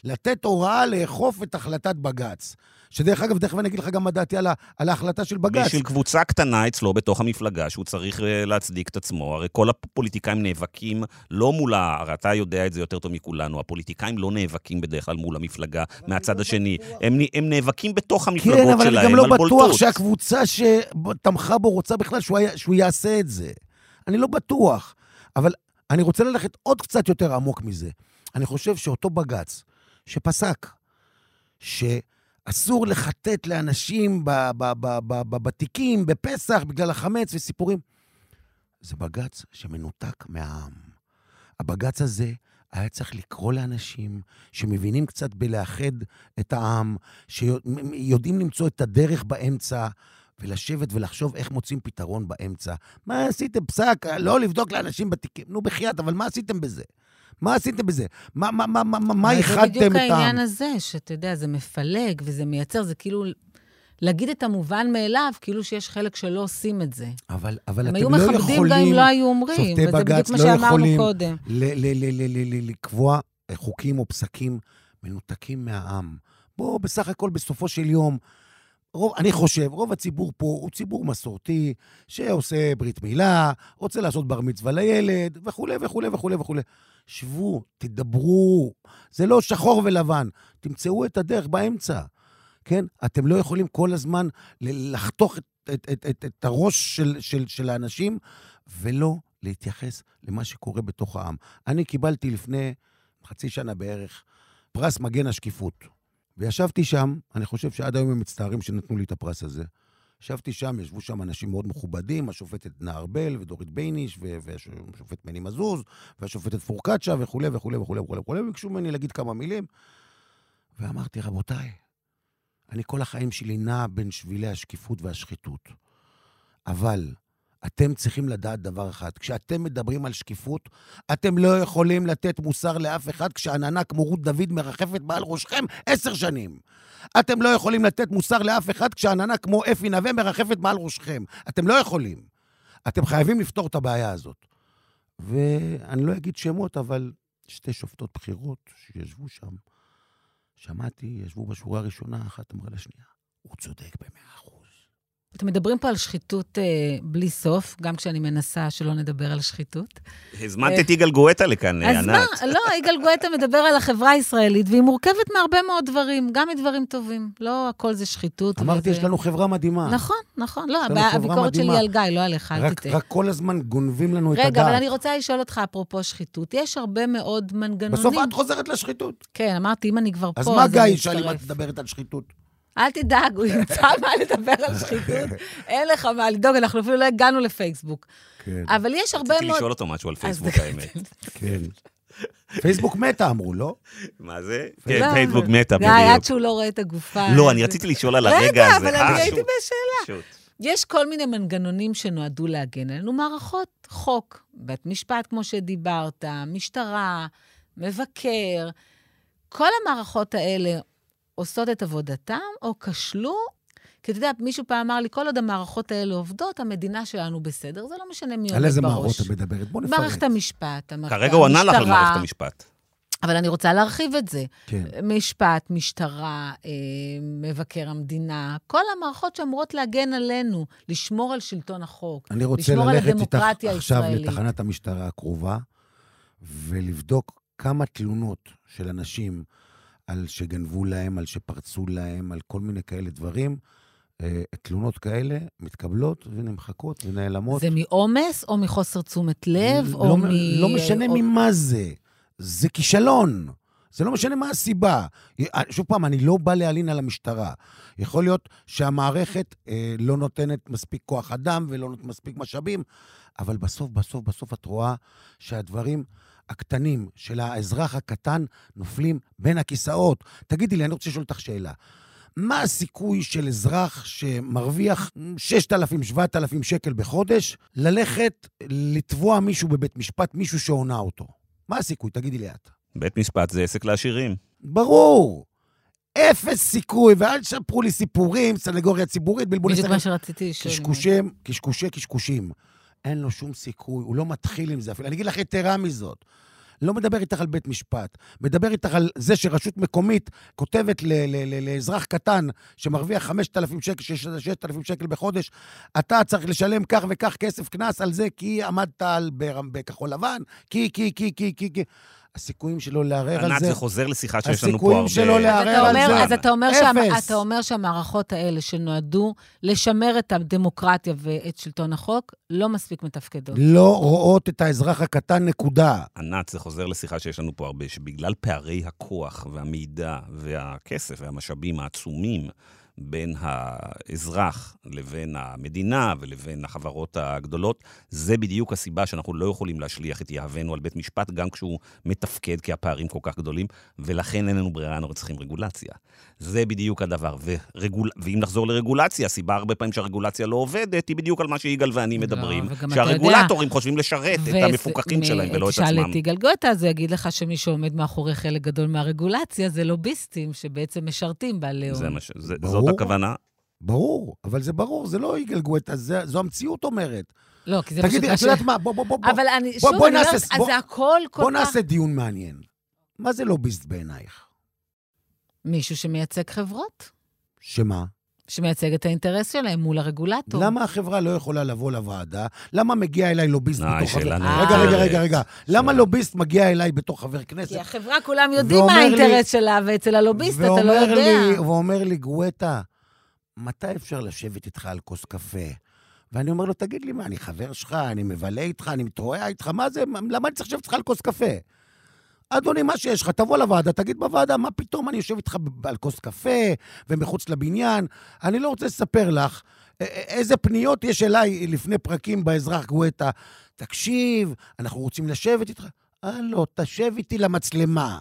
לתת הוראה לאכוף את החלטת בג"ץ? שדרך אגב, תכף אני אגיד לך גם מה דעתי על, על ההחלטה של בג"ץ. בשביל קבוצה קטנה אצלו בתוך המפלגה, שהוא צריך אה, להצדיק את עצמו. הרי כל הפוליטיקאים נאבקים לא מול ה... הרי אתה יודע את זה יותר טוב מכולנו, הפוליטיקאים לא נאבקים בדרך כלל מול המפלגה מהצד לא השני. הם, הם נאבקים בתוך המפלגות שלהם, על בולטות. כן, אבל אני גם לא בטוח בולטות. שהקבוצה שתמכה בו רוצה בכלל שהוא, היה, שהוא יעשה את זה. אני לא בטוח. אבל אני רוצה ללכת עוד קצת יותר עמוק מזה. אני חושב שאותו בג"ץ, שפסק, ש... אסור לחטט לאנשים בתיקים, בפסח, בגלל החמץ וסיפורים. זה בג"ץ שמנותק מהעם. הבג"ץ הזה היה צריך לקרוא לאנשים שמבינים קצת בלאחד את העם, שיודעים למצוא את הדרך באמצע, ולשבת ולחשוב איך מוצאים פתרון באמצע. מה עשיתם? פסק, לא לבדוק לאנשים בתיקים. נו, בחייאת, אבל מה עשיתם בזה? מה עשיתם בזה? מה, מה, מה, מה, מה איחדתם את העם? זה בדיוק העניין הזה, שאתה יודע, זה מפלג וזה מייצר, זה כאילו... להגיד את המובן מאליו, כאילו שיש חלק שלא עושים את זה. אבל, אבל אתם לא יכולים... הם היו מכבדים גם אם לא היו אומרים, וזה בדיוק מה לא שאמרנו קודם. לקבוע חוקים או פסקים מנותקים מהעם. בואו, בסך הכל, בסופו של יום, רוב, אני חושב, רוב הציבור פה הוא ציבור מסורתי, שעושה ברית מילה, רוצה לעשות בר מצווה לילד, וכולי וכולי וכולי וכולי. שבו, תדברו. זה לא שחור ולבן. תמצאו את הדרך באמצע, כן? אתם לא יכולים כל הזמן לחתוך את, את, את, את, את הראש של, של, של האנשים ולא להתייחס למה שקורה בתוך העם. אני קיבלתי לפני חצי שנה בערך פרס מגן השקיפות. וישבתי שם, אני חושב שעד היום הם מצטערים שנתנו לי את הפרס הזה. ישבתי שם, ישבו שם אנשים מאוד מכובדים, השופטת נאור ודורית בייניש, והשופט מני מזוז, והשופטת פורקצ'ה וכולי וכולי וכולי וכולי וכולי, וביקשו ממני להגיד כמה מילים. ואמרתי, רבותיי, אני כל החיים שלי נע בין שבילי השקיפות והשחיתות. אבל אתם צריכים לדעת דבר אחד, כשאתם מדברים על שקיפות, אתם לא יכולים לתת מוסר לאף אחד כשעננה כמו רות דוד מרחפת מעל ראשכם עשר שנים. אתם לא יכולים לתת מוסר לאף אחד כשעננה כמו אפי נווה מרחפת מעל ראשכם. אתם לא יכולים. אתם חייבים לפתור את הבעיה הזאת. ואני לא אגיד שמות, אבל שתי שופטות בכירות שישבו שם, שמעתי, ישבו בשורה הראשונה, אחת אמרה לשנייה, הוא צודק במאה אחוז. אתם מדברים פה על שחיתות אה, בלי סוף, גם כשאני מנסה שלא נדבר על שחיתות. הזמנת אה, את יגאל גואטה לכאן, ענת. אז מה, לא, יגאל גואטה מדבר על החברה הישראלית, והיא מורכבת מהרבה מאוד דברים, גם מדברים טובים. לא הכל זה שחיתות. אמרתי, וזה... יש לנו חברה מדהימה. נכון, נכון. לא, הביקורת שלי על גיא, לא עליך, אל תטעה. רק כל הזמן גונבים לנו רגע, את הדעת. רגע, אבל אני רוצה לשאול אותך, אפרופו שחיתות. יש הרבה מאוד מנגנונים... בסוף את חוזרת לשחיתות. כן, אמרתי, אם אני כבר פה, אז מה גיא ישאל אם את מדברת על שחיתות? אל תדאג, הוא ימצא מה לדבר על שחיתות. אין לך מה לדאוג, אנחנו אפילו לא הגענו לפייסבוק. כן. אבל יש הרבה מאוד... רציתי לשאול אותו משהו על פייסבוק, האמת. כן. פייסבוק מתה, אמרו, לא? מה זה? כן, פייסבוק מתה, בדיוק. די, עד שהוא לא רואה את הגופה. לא, אני רציתי לשאול על הרגע הזה. רגע, אבל אני אה, הייתי בשאלה. יש כל מיני מנגנונים שנועדו להגן עלינו, מערכות חוק, בית משפט, כמו שדיברת, משטרה, מבקר. כל המערכות האלה עושות את עבודתם, או כשלו כי אתה יודע, מישהו פעם אמר לי, כל עוד המערכות האלה עובדות, המדינה שלנו בסדר. זה לא משנה מי על עומד איזה בראש. מערכות את מדברת? בוא נפרט. מערכת המשפט, המערכת כרגע הוא ענה לך על המשטרה, מערכת המשפט. אבל אני רוצה להרחיב את זה. כן. משפט, משטרה, אה, מבקר המדינה, כל המערכות שאמורות להגן עלינו, לשמור על שלטון החוק, אני רוצה לשמור על ללכת איתך עכשיו. לתחנת המשטרה הקרובה, ולבדוק כמה תלונות של אנשים על שגנבו להם, על שפרצו להם, על כל מיני כאלה דברים. אה, תלונות כאלה מתקבלות ונמחקות ונעלמות. זה מעומס או מחוסר תשומת לב, לא, או מ... לא משנה או- ממה זה. זה כישלון. זה לא משנה מה הסיבה. שוב פעם, אני לא בא להלין על המשטרה. יכול להיות שהמערכת אה, לא נותנת מספיק כוח אדם ולא נותנת מספיק משאבים, אבל בסוף, בסוף, בסוף את רואה שהדברים הקטנים של האזרח הקטן נופלים בין הכיסאות. תגידי לי, אני רוצה לשאול אותך שאלה. מה הסיכוי של אזרח שמרוויח 6,000, 7,000 שקל בחודש, ללכת לתבוע מישהו בבית משפט, מישהו שהונה אותו? מה הסיכוי? תגידי לי את. בית משפט זה עסק לעשירים. ברור. אפס סיכוי, ואל תספרו לי סיפורים, סנגוריה ציבורית, בלבולי בדיוק שכל. מה שרציתי לשאול. קשקושים, קשקושי קשקושים. אין לו שום סיכוי, הוא לא מתחיל עם זה אפילו. אני אגיד לך יתרה מזאת. לא מדבר איתך על בית משפט, מדבר איתך על זה שרשות מקומית כותבת ל- ל- ל- לאזרח קטן שמרוויח 5,000 שקל, 6,000 שקל בחודש, אתה צריך לשלם כך וכך כסף קנס על זה כי עמדת על בכחול לבן, כי, כי, כי, כי, כי, כי. הסיכויים שלו לערער על ענת, זה... זה חוזר לשיחה שיש לנו פה הסיכויים הרבה... שלו אז לערער על זה. אז אתה אומר, אפס. אתה אומר שהמערכות האלה שנועדו לשמר את הדמוקרטיה ואת שלטון החוק, לא מספיק מתפקדות. לא רואות את האזרח הקטן, נקודה. ענת, זה חוזר לשיחה שיש לנו פה הרבה, שבגלל פערי הכוח והמידע והכסף והמשאבים העצומים בין האזרח לבין המדינה ולבין החברות הגדולות, זה בדיוק הסיבה שאנחנו לא יכולים להשליך את יהבנו על בית משפט, גם כשהוא מתפקד, כי הפערים כל כך גדולים, ולכן אין לנו ברירה, אנחנו צריכים רגולציה. זה בדיוק הדבר. ורגול... ואם נחזור לרגולציה, הסיבה הרבה פעמים שהרגולציה לא עובדת, היא בדיוק על מה שיגאל ואני לא, מדברים, וגם אתה יודע- שהרגולטורים חושבים לשרת את ו- המפוקחים מ- שלהם ולא את תשאל עצמם. את יגאל גואטה, אז הוא יגיד לך שמי שעומד מאחורי חלק גדול מהרגולציה זה לוביסטים שבעצם משרתים בעלי הון. זה מה ש... זה, ברור. זאת הכוונה. ברור, אבל זה ברור, זה לא יגאל גואטה, זה- זו המציאות אומרת. לא, כי זה פשוט תגידי, מה את. יודעת מה? בוא, בוא, בוא. בוא. אבל אני, בוא- שוב, בואי אני נעשה- אז בוא- זה הכל כל בוא כך... נעשה דיון מעניין. מה זה לוביסט בעינייך? מישהו שמייצג חברות, שמה? שמייצג את האינטרס שלהם מול הרגולטור. למה החברה לא יכולה לבוא לוועדה? למה מגיע אליי לוביסט אה, בתור חבר... שאלה רגע, רגע. רגע, רגע. למה. לוביסט מגיע אליי בתור חבר כנסת? כי החברה, כולם יודעים מה האינטרס שלה, ואצל הלוביסט אתה לא יודע. לי, ואומר לי, גואטה, מתי אפשר לשבת איתך על כוס קפה? ואני אומר לו, תגיד לי, מה, אני חבר שלך, אני מבלה איתך, אני מתרועע איתך, מה זה, למה אני צריך לשבת איתך על כוס קפה? אדוני, מה שיש לך, תבוא לוועדה, תגיד בוועדה, מה פתאום אני יושב איתך על כוס קפה ומחוץ לבניין? אני לא רוצה לספר לך איזה פניות יש אליי לפני פרקים באזרח גואטה. תקשיב, אנחנו רוצים לשבת איתך. הלו, תשב איתי למצלמה.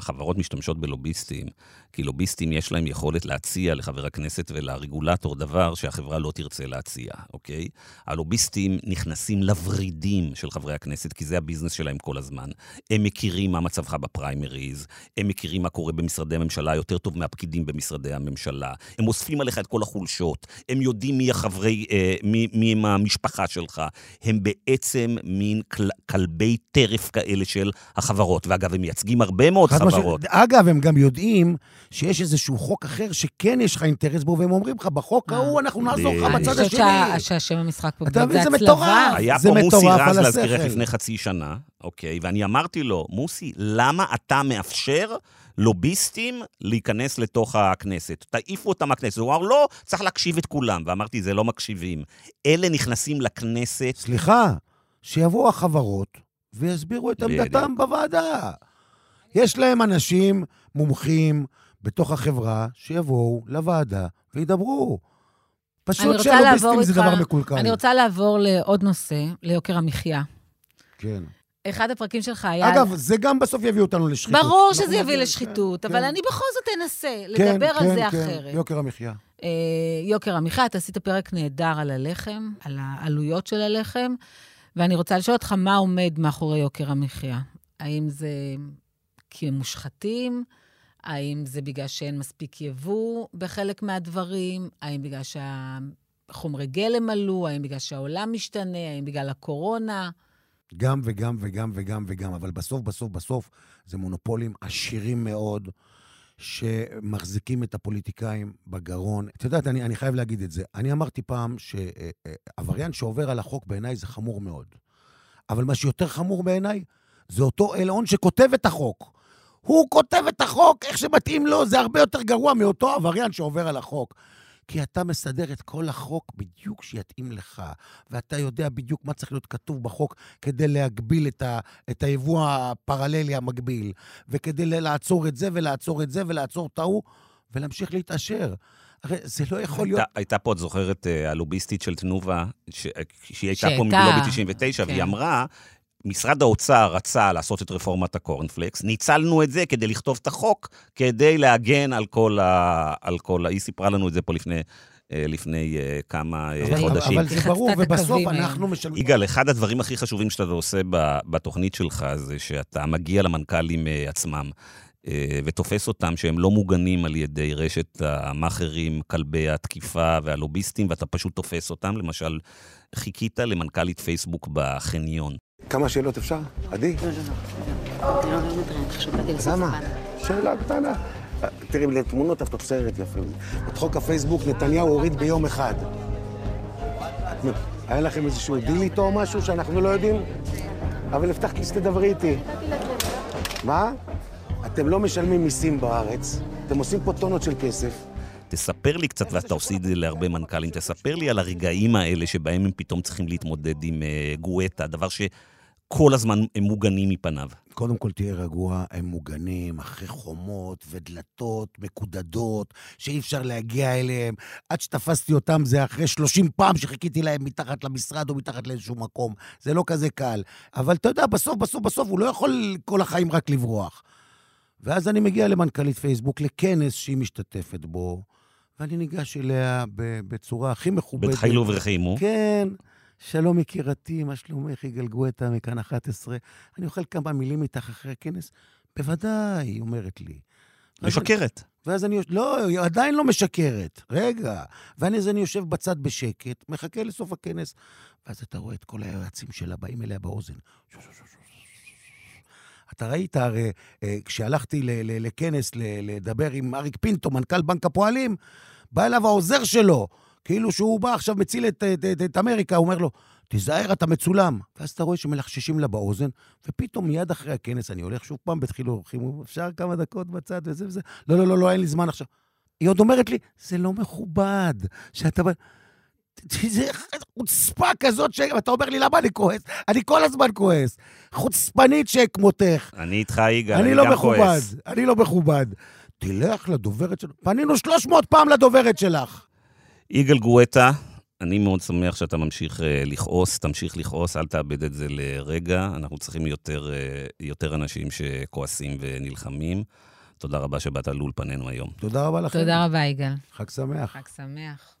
החברות משתמשות בלוביסטים, כי לוביסטים יש להם יכולת להציע לחבר הכנסת ולרגולטור דבר שהחברה לא תרצה להציע, אוקיי? הלוביסטים נכנסים לוורידים של חברי הכנסת, כי זה הביזנס שלהם כל הזמן. הם מכירים מה מצבך בפריימריז, הם מכירים מה קורה במשרדי הממשלה יותר טוב מהפקידים במשרדי הממשלה, הם אוספים עליך את כל החולשות, הם יודעים מי החברי, אה, מי, מי הם המשפחה שלך, הם בעצם מין כל, כלבי טרף כאלה של החברות. ואגב, הם מייצגים הרבה מאוד חד חברות. אגב, הם גם יודעים שיש איזשהו חוק אחר שכן יש לך אינטרס בו, והם אומרים לך, בחוק אה. ההוא אנחנו נעזור לך. אני בצד חושבת השני. שה- שהשם המשחק פה אתה זה מבין? זה הצלבה. מטורף. היה פה מוסי רז להזכירך. לפני חצי שנה, אוקיי? ואני אמרתי לו, מוסי, למה אתה מאפשר לוביסטים להיכנס לתוך הכנסת? תעיפו אותם מהכנסת. הוא אמר, לא, צריך להקשיב את כולם. ואמרתי, זה לא מקשיבים. אלה נכנסים לכנסת, סליחה, שיבואו החברות ויסבירו את. עמדתם בוועדה. יש להם אנשים מומחים בתוך החברה שיבואו לוועדה וידברו. פשוט שהלוביסטים זה דבר מקולקל. אני רוצה לעבור לעוד נושא, ליוקר המחיה. כן. אחד הפרקים שלך היה... אגב, זה גם בסוף יביא אותנו לשחיתות. ברור שזה יביא לשחיתות, כן, אבל כן. אני בכל זאת אנסה כן, לדבר על כן, זה כן, אחרת. יוקר המחיה. אה, יוקר המחיה, אתה עשית פרק נהדר על הלחם, על העלויות של הלחם, ואני רוצה לשאול אותך מה עומד מאחורי יוקר המחיה. האם זה כי הם מושחתים? האם זה בגלל שאין מספיק יבוא בחלק מהדברים? האם בגלל שהחומרי גלם עלו? האם בגלל שהעולם משתנה? האם בגלל הקורונה? גם וגם וגם וגם וגם, אבל בסוף, בסוף, בסוף, זה מונופולים עשירים מאוד, שמחזיקים את הפוליטיקאים בגרון. את יודעת, אני, אני חייב להגיד את זה. אני אמרתי פעם שעבריין שעובר על החוק בעיניי זה חמור מאוד. אבל מה שיותר חמור בעיניי, זה אותו אלאון שכותב את החוק. הוא כותב את החוק איך שמתאים לו, זה הרבה יותר גרוע מאותו עבריין שעובר על החוק. כי אתה מסדר את כל החוק בדיוק שיתאים לך, ואתה יודע בדיוק מה צריך להיות כתוב בחוק כדי להגביל את, ה, את היבוא הפרללי המקביל, וכדי לעצור את זה ולעצור את זה ולעצור את ההוא, ולהמשיך להתעשר. הרי זה לא יכול להיות... הייתה, הייתה פה, את זוכרת, אה, הלוביסטית של תנובה, ש... שהיא הייתה פה מלובי 99, כן. והיא אמרה, משרד האוצר רצה לעשות את רפורמת הקורנפלקס, ניצלנו את זה כדי לכתוב את החוק, כדי להגן על כל ה... על כל ה... היא סיפרה לנו את זה פה לפני... אה, לפני uh, כמה uh, אבל, חודשים. אבל זה ברור, ובסוף אנחנו משלמים... יגאל, אחד הדברים הכי חשובים שאתה עושה בתוכנית שלך זה שאתה מגיע למנכ"לים עצמם. ותופס אותם שהם לא מוגנים על ידי רשת המאכערים, כלבי התקיפה והלוביסטים, ואתה פשוט תופס אותם. למשל, חיכית למנכ"לית פייסבוק בחניון. כמה שאלות אפשר? עדי? לא, לא, לא. לא למה? שאלה קטנה. תראי, לתמונות התוצרת יפה. את חוק הפייסבוק נתניהו הוריד ביום אחד. היה לכם איזשהו דיל איתו או משהו שאנחנו לא יודעים? אבל הבטחת לי שתדברי איתי. מה? אתם לא משלמים מיסים בארץ, אתם עושים פה טונות של כסף. תספר לי קצת, ואתה עושה את זה להרבה מנכ"לים, תספר לי על הרגעים האלה שבהם הם פתאום צריכים להתמודד עם uh, גואטה, דבר שכל הזמן הם מוגנים מפניו. קודם כל תהיה רגוע, הם מוגנים אחרי חומות ודלתות מקודדות, שאי אפשר להגיע אליהם. עד שתפסתי אותם זה אחרי 30 פעם שחיכיתי להם מתחת למשרד או מתחת לאיזשהו מקום. זה לא כזה קל. אבל אתה יודע, בסוף, בסוף, בסוף, הוא לא יכול כל החיים רק לברוח. ואז אני מגיע למנכ"לית פייסבוק, לכנס שהיא משתתפת בו. ואני ניגש אליה בצורה הכי מכובדת. בתחילו ורחימו. כן. שלום יקירתי, מה שלומך? יגאל גואטה מכאן 11. אני אוכל כמה מילים איתך אחרי הכנס? בוודאי, היא אומרת לי. משקרת. ואז אני... לא, היא עדיין לא משקרת. רגע. ואז אני יושב בצד בשקט, מחכה לסוף הכנס, ואז אתה רואה את כל היועצים שלה באים אליה באוזן. אתה ראית הרי, אה, כשהלכתי לכנס לדבר עם אריק פינטו, מנכ"ל בנק הפועלים, בא אליו העוזר שלו, כאילו שהוא בא עכשיו, מציל את, את, את, את אמריקה, הוא אומר לו, תיזהר, אתה מצולם. ואז אתה רואה שמלחששים לה באוזן, ופתאום מיד אחרי הכנס אני הולך שוב פעם בתחילו אורחים, אפשר כמה דקות בצד וזה וזה? לא, לא, לא, לא, אין לי זמן עכשיו. היא עוד אומרת לי, זה לא מכובד שאתה... זה חוצפה כזאת שאתה אומר לי, למה אני כועס? אני כל הזמן כועס. חוצפנית שכמותך. אני איתך, יגאל, אני, אני לא גם מכובד, כועס. אני לא מכובד. תלך לדוברת שלך. פנינו 300 פעם לדוברת שלך. יגאל גואטה, אני מאוד שמח שאתה ממשיך uh, לכעוס, תמשיך לכעוס, אל תאבד את זה לרגע. אנחנו צריכים יותר, uh, יותר אנשים שכועסים ונלחמים. תודה רבה שבאת לאולפנינו היום. תודה רבה לכם. תודה רבה, יגאל. חג שמח. חג שמח.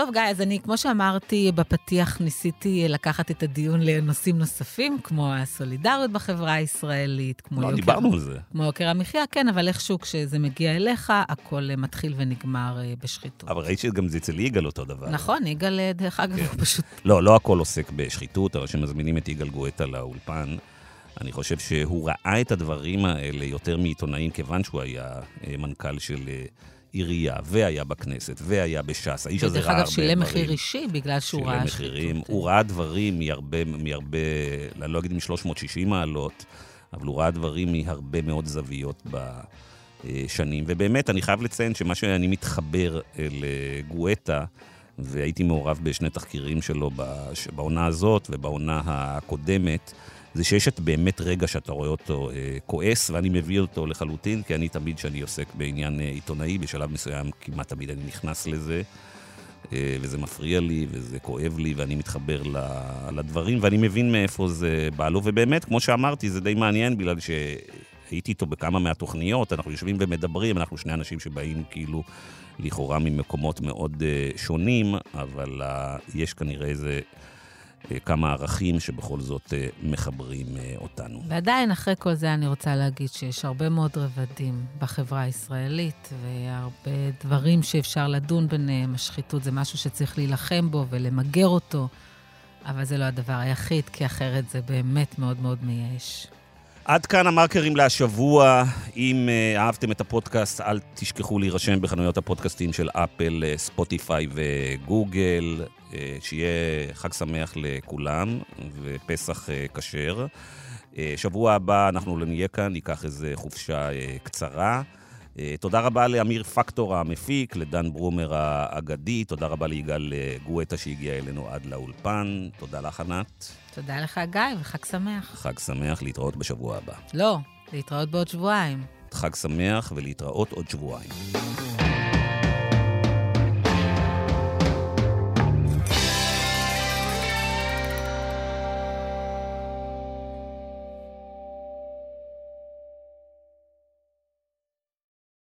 טוב, גיא, אז אני, כמו שאמרתי בפתיח, ניסיתי לקחת את הדיון לנושאים נוספים, כמו הסולידריות בחברה הישראלית, כמו לא, יוקר... דיברנו על זה. כמו יוקר המחיה, כן, אבל איכשהו כשזה מגיע אליך, הכל מתחיל ונגמר אה, בשחיתות. אבל ראית שגם זה אצל יגאל אותו דבר. נכון, יגאל, אה, דרך אגב, כן. הוא פשוט... לא, לא הכל עוסק בשחיתות, אבל כשמזמינים את יגאל גואטה לאולפן, אני חושב שהוא ראה את הדברים האלה יותר מעיתונאים, כיוון שהוא היה אה, מנכ"ל של... עירייה, והיה בכנסת, והיה בש"ס. האיש הזה ראה הרבה דברים. ודרך אגב, שילם מחיר אישי בגלל שהוא ראה שחיתות. שילם מחירים. הוא ראה דברים מהרבה, מהרבה, אני לא אגיד מ-360 מעלות, אבל הוא ראה דברים מהרבה מאוד זוויות בשנים. ובאמת, אני חייב לציין שמה שאני מתחבר לגואטה, והייתי מעורב בשני תחקירים שלו בעונה הזאת ובעונה הקודמת, זה שיש את באמת רגע שאתה רואה אותו אה, כועס, ואני מביא אותו לחלוטין, כי אני תמיד, כשאני עוסק בעניין אה, עיתונאי, בשלב מסוים כמעט תמיד אני נכנס לזה, אה, וזה מפריע לי, וזה כואב לי, ואני מתחבר לדברים, ואני מבין מאיפה זה בא לו, ובאמת, כמו שאמרתי, זה די מעניין, בגלל ש... הייתי איתו בכמה מהתוכניות, אנחנו יושבים ומדברים, אנחנו שני אנשים שבאים כאילו לכאורה ממקומות מאוד uh, שונים, אבל uh, יש כנראה איזה כמה ערכים שבכל זאת אה, מחברים אה, אותנו. ועדיין, אחרי כל זה, אני רוצה להגיד שיש הרבה מאוד רבדים בחברה הישראלית, והרבה דברים שאפשר לדון ביניהם. השחיתות זה משהו שצריך להילחם בו ולמגר אותו, אבל זה לא הדבר היחיד, כי אחרת זה באמת מאוד מאוד מייאש. עד כאן המרקרים להשבוע. אם אהבתם את הפודקאסט, אל תשכחו להירשם בחנויות הפודקאסטים של אפל, אה, ספוטיפיי וגוגל. Uh, שיהיה חג שמח לכולם ופסח uh, כשר. Uh, שבוע הבא אנחנו לא נהיה כאן, ניקח איזו חופשה קצרה. תודה רבה לאמיר פקטור המפיק, לדן ברומר האגדי, תודה רבה ליגאל גואטה שהגיע אלינו עד לאולפן. תודה לך, ענת. תודה לך, גיא, וחג שמח. חג שמח, להתראות בשבוע הבא. לא, להתראות בעוד שבועיים. חג שמח ולהתראות עוד שבועיים.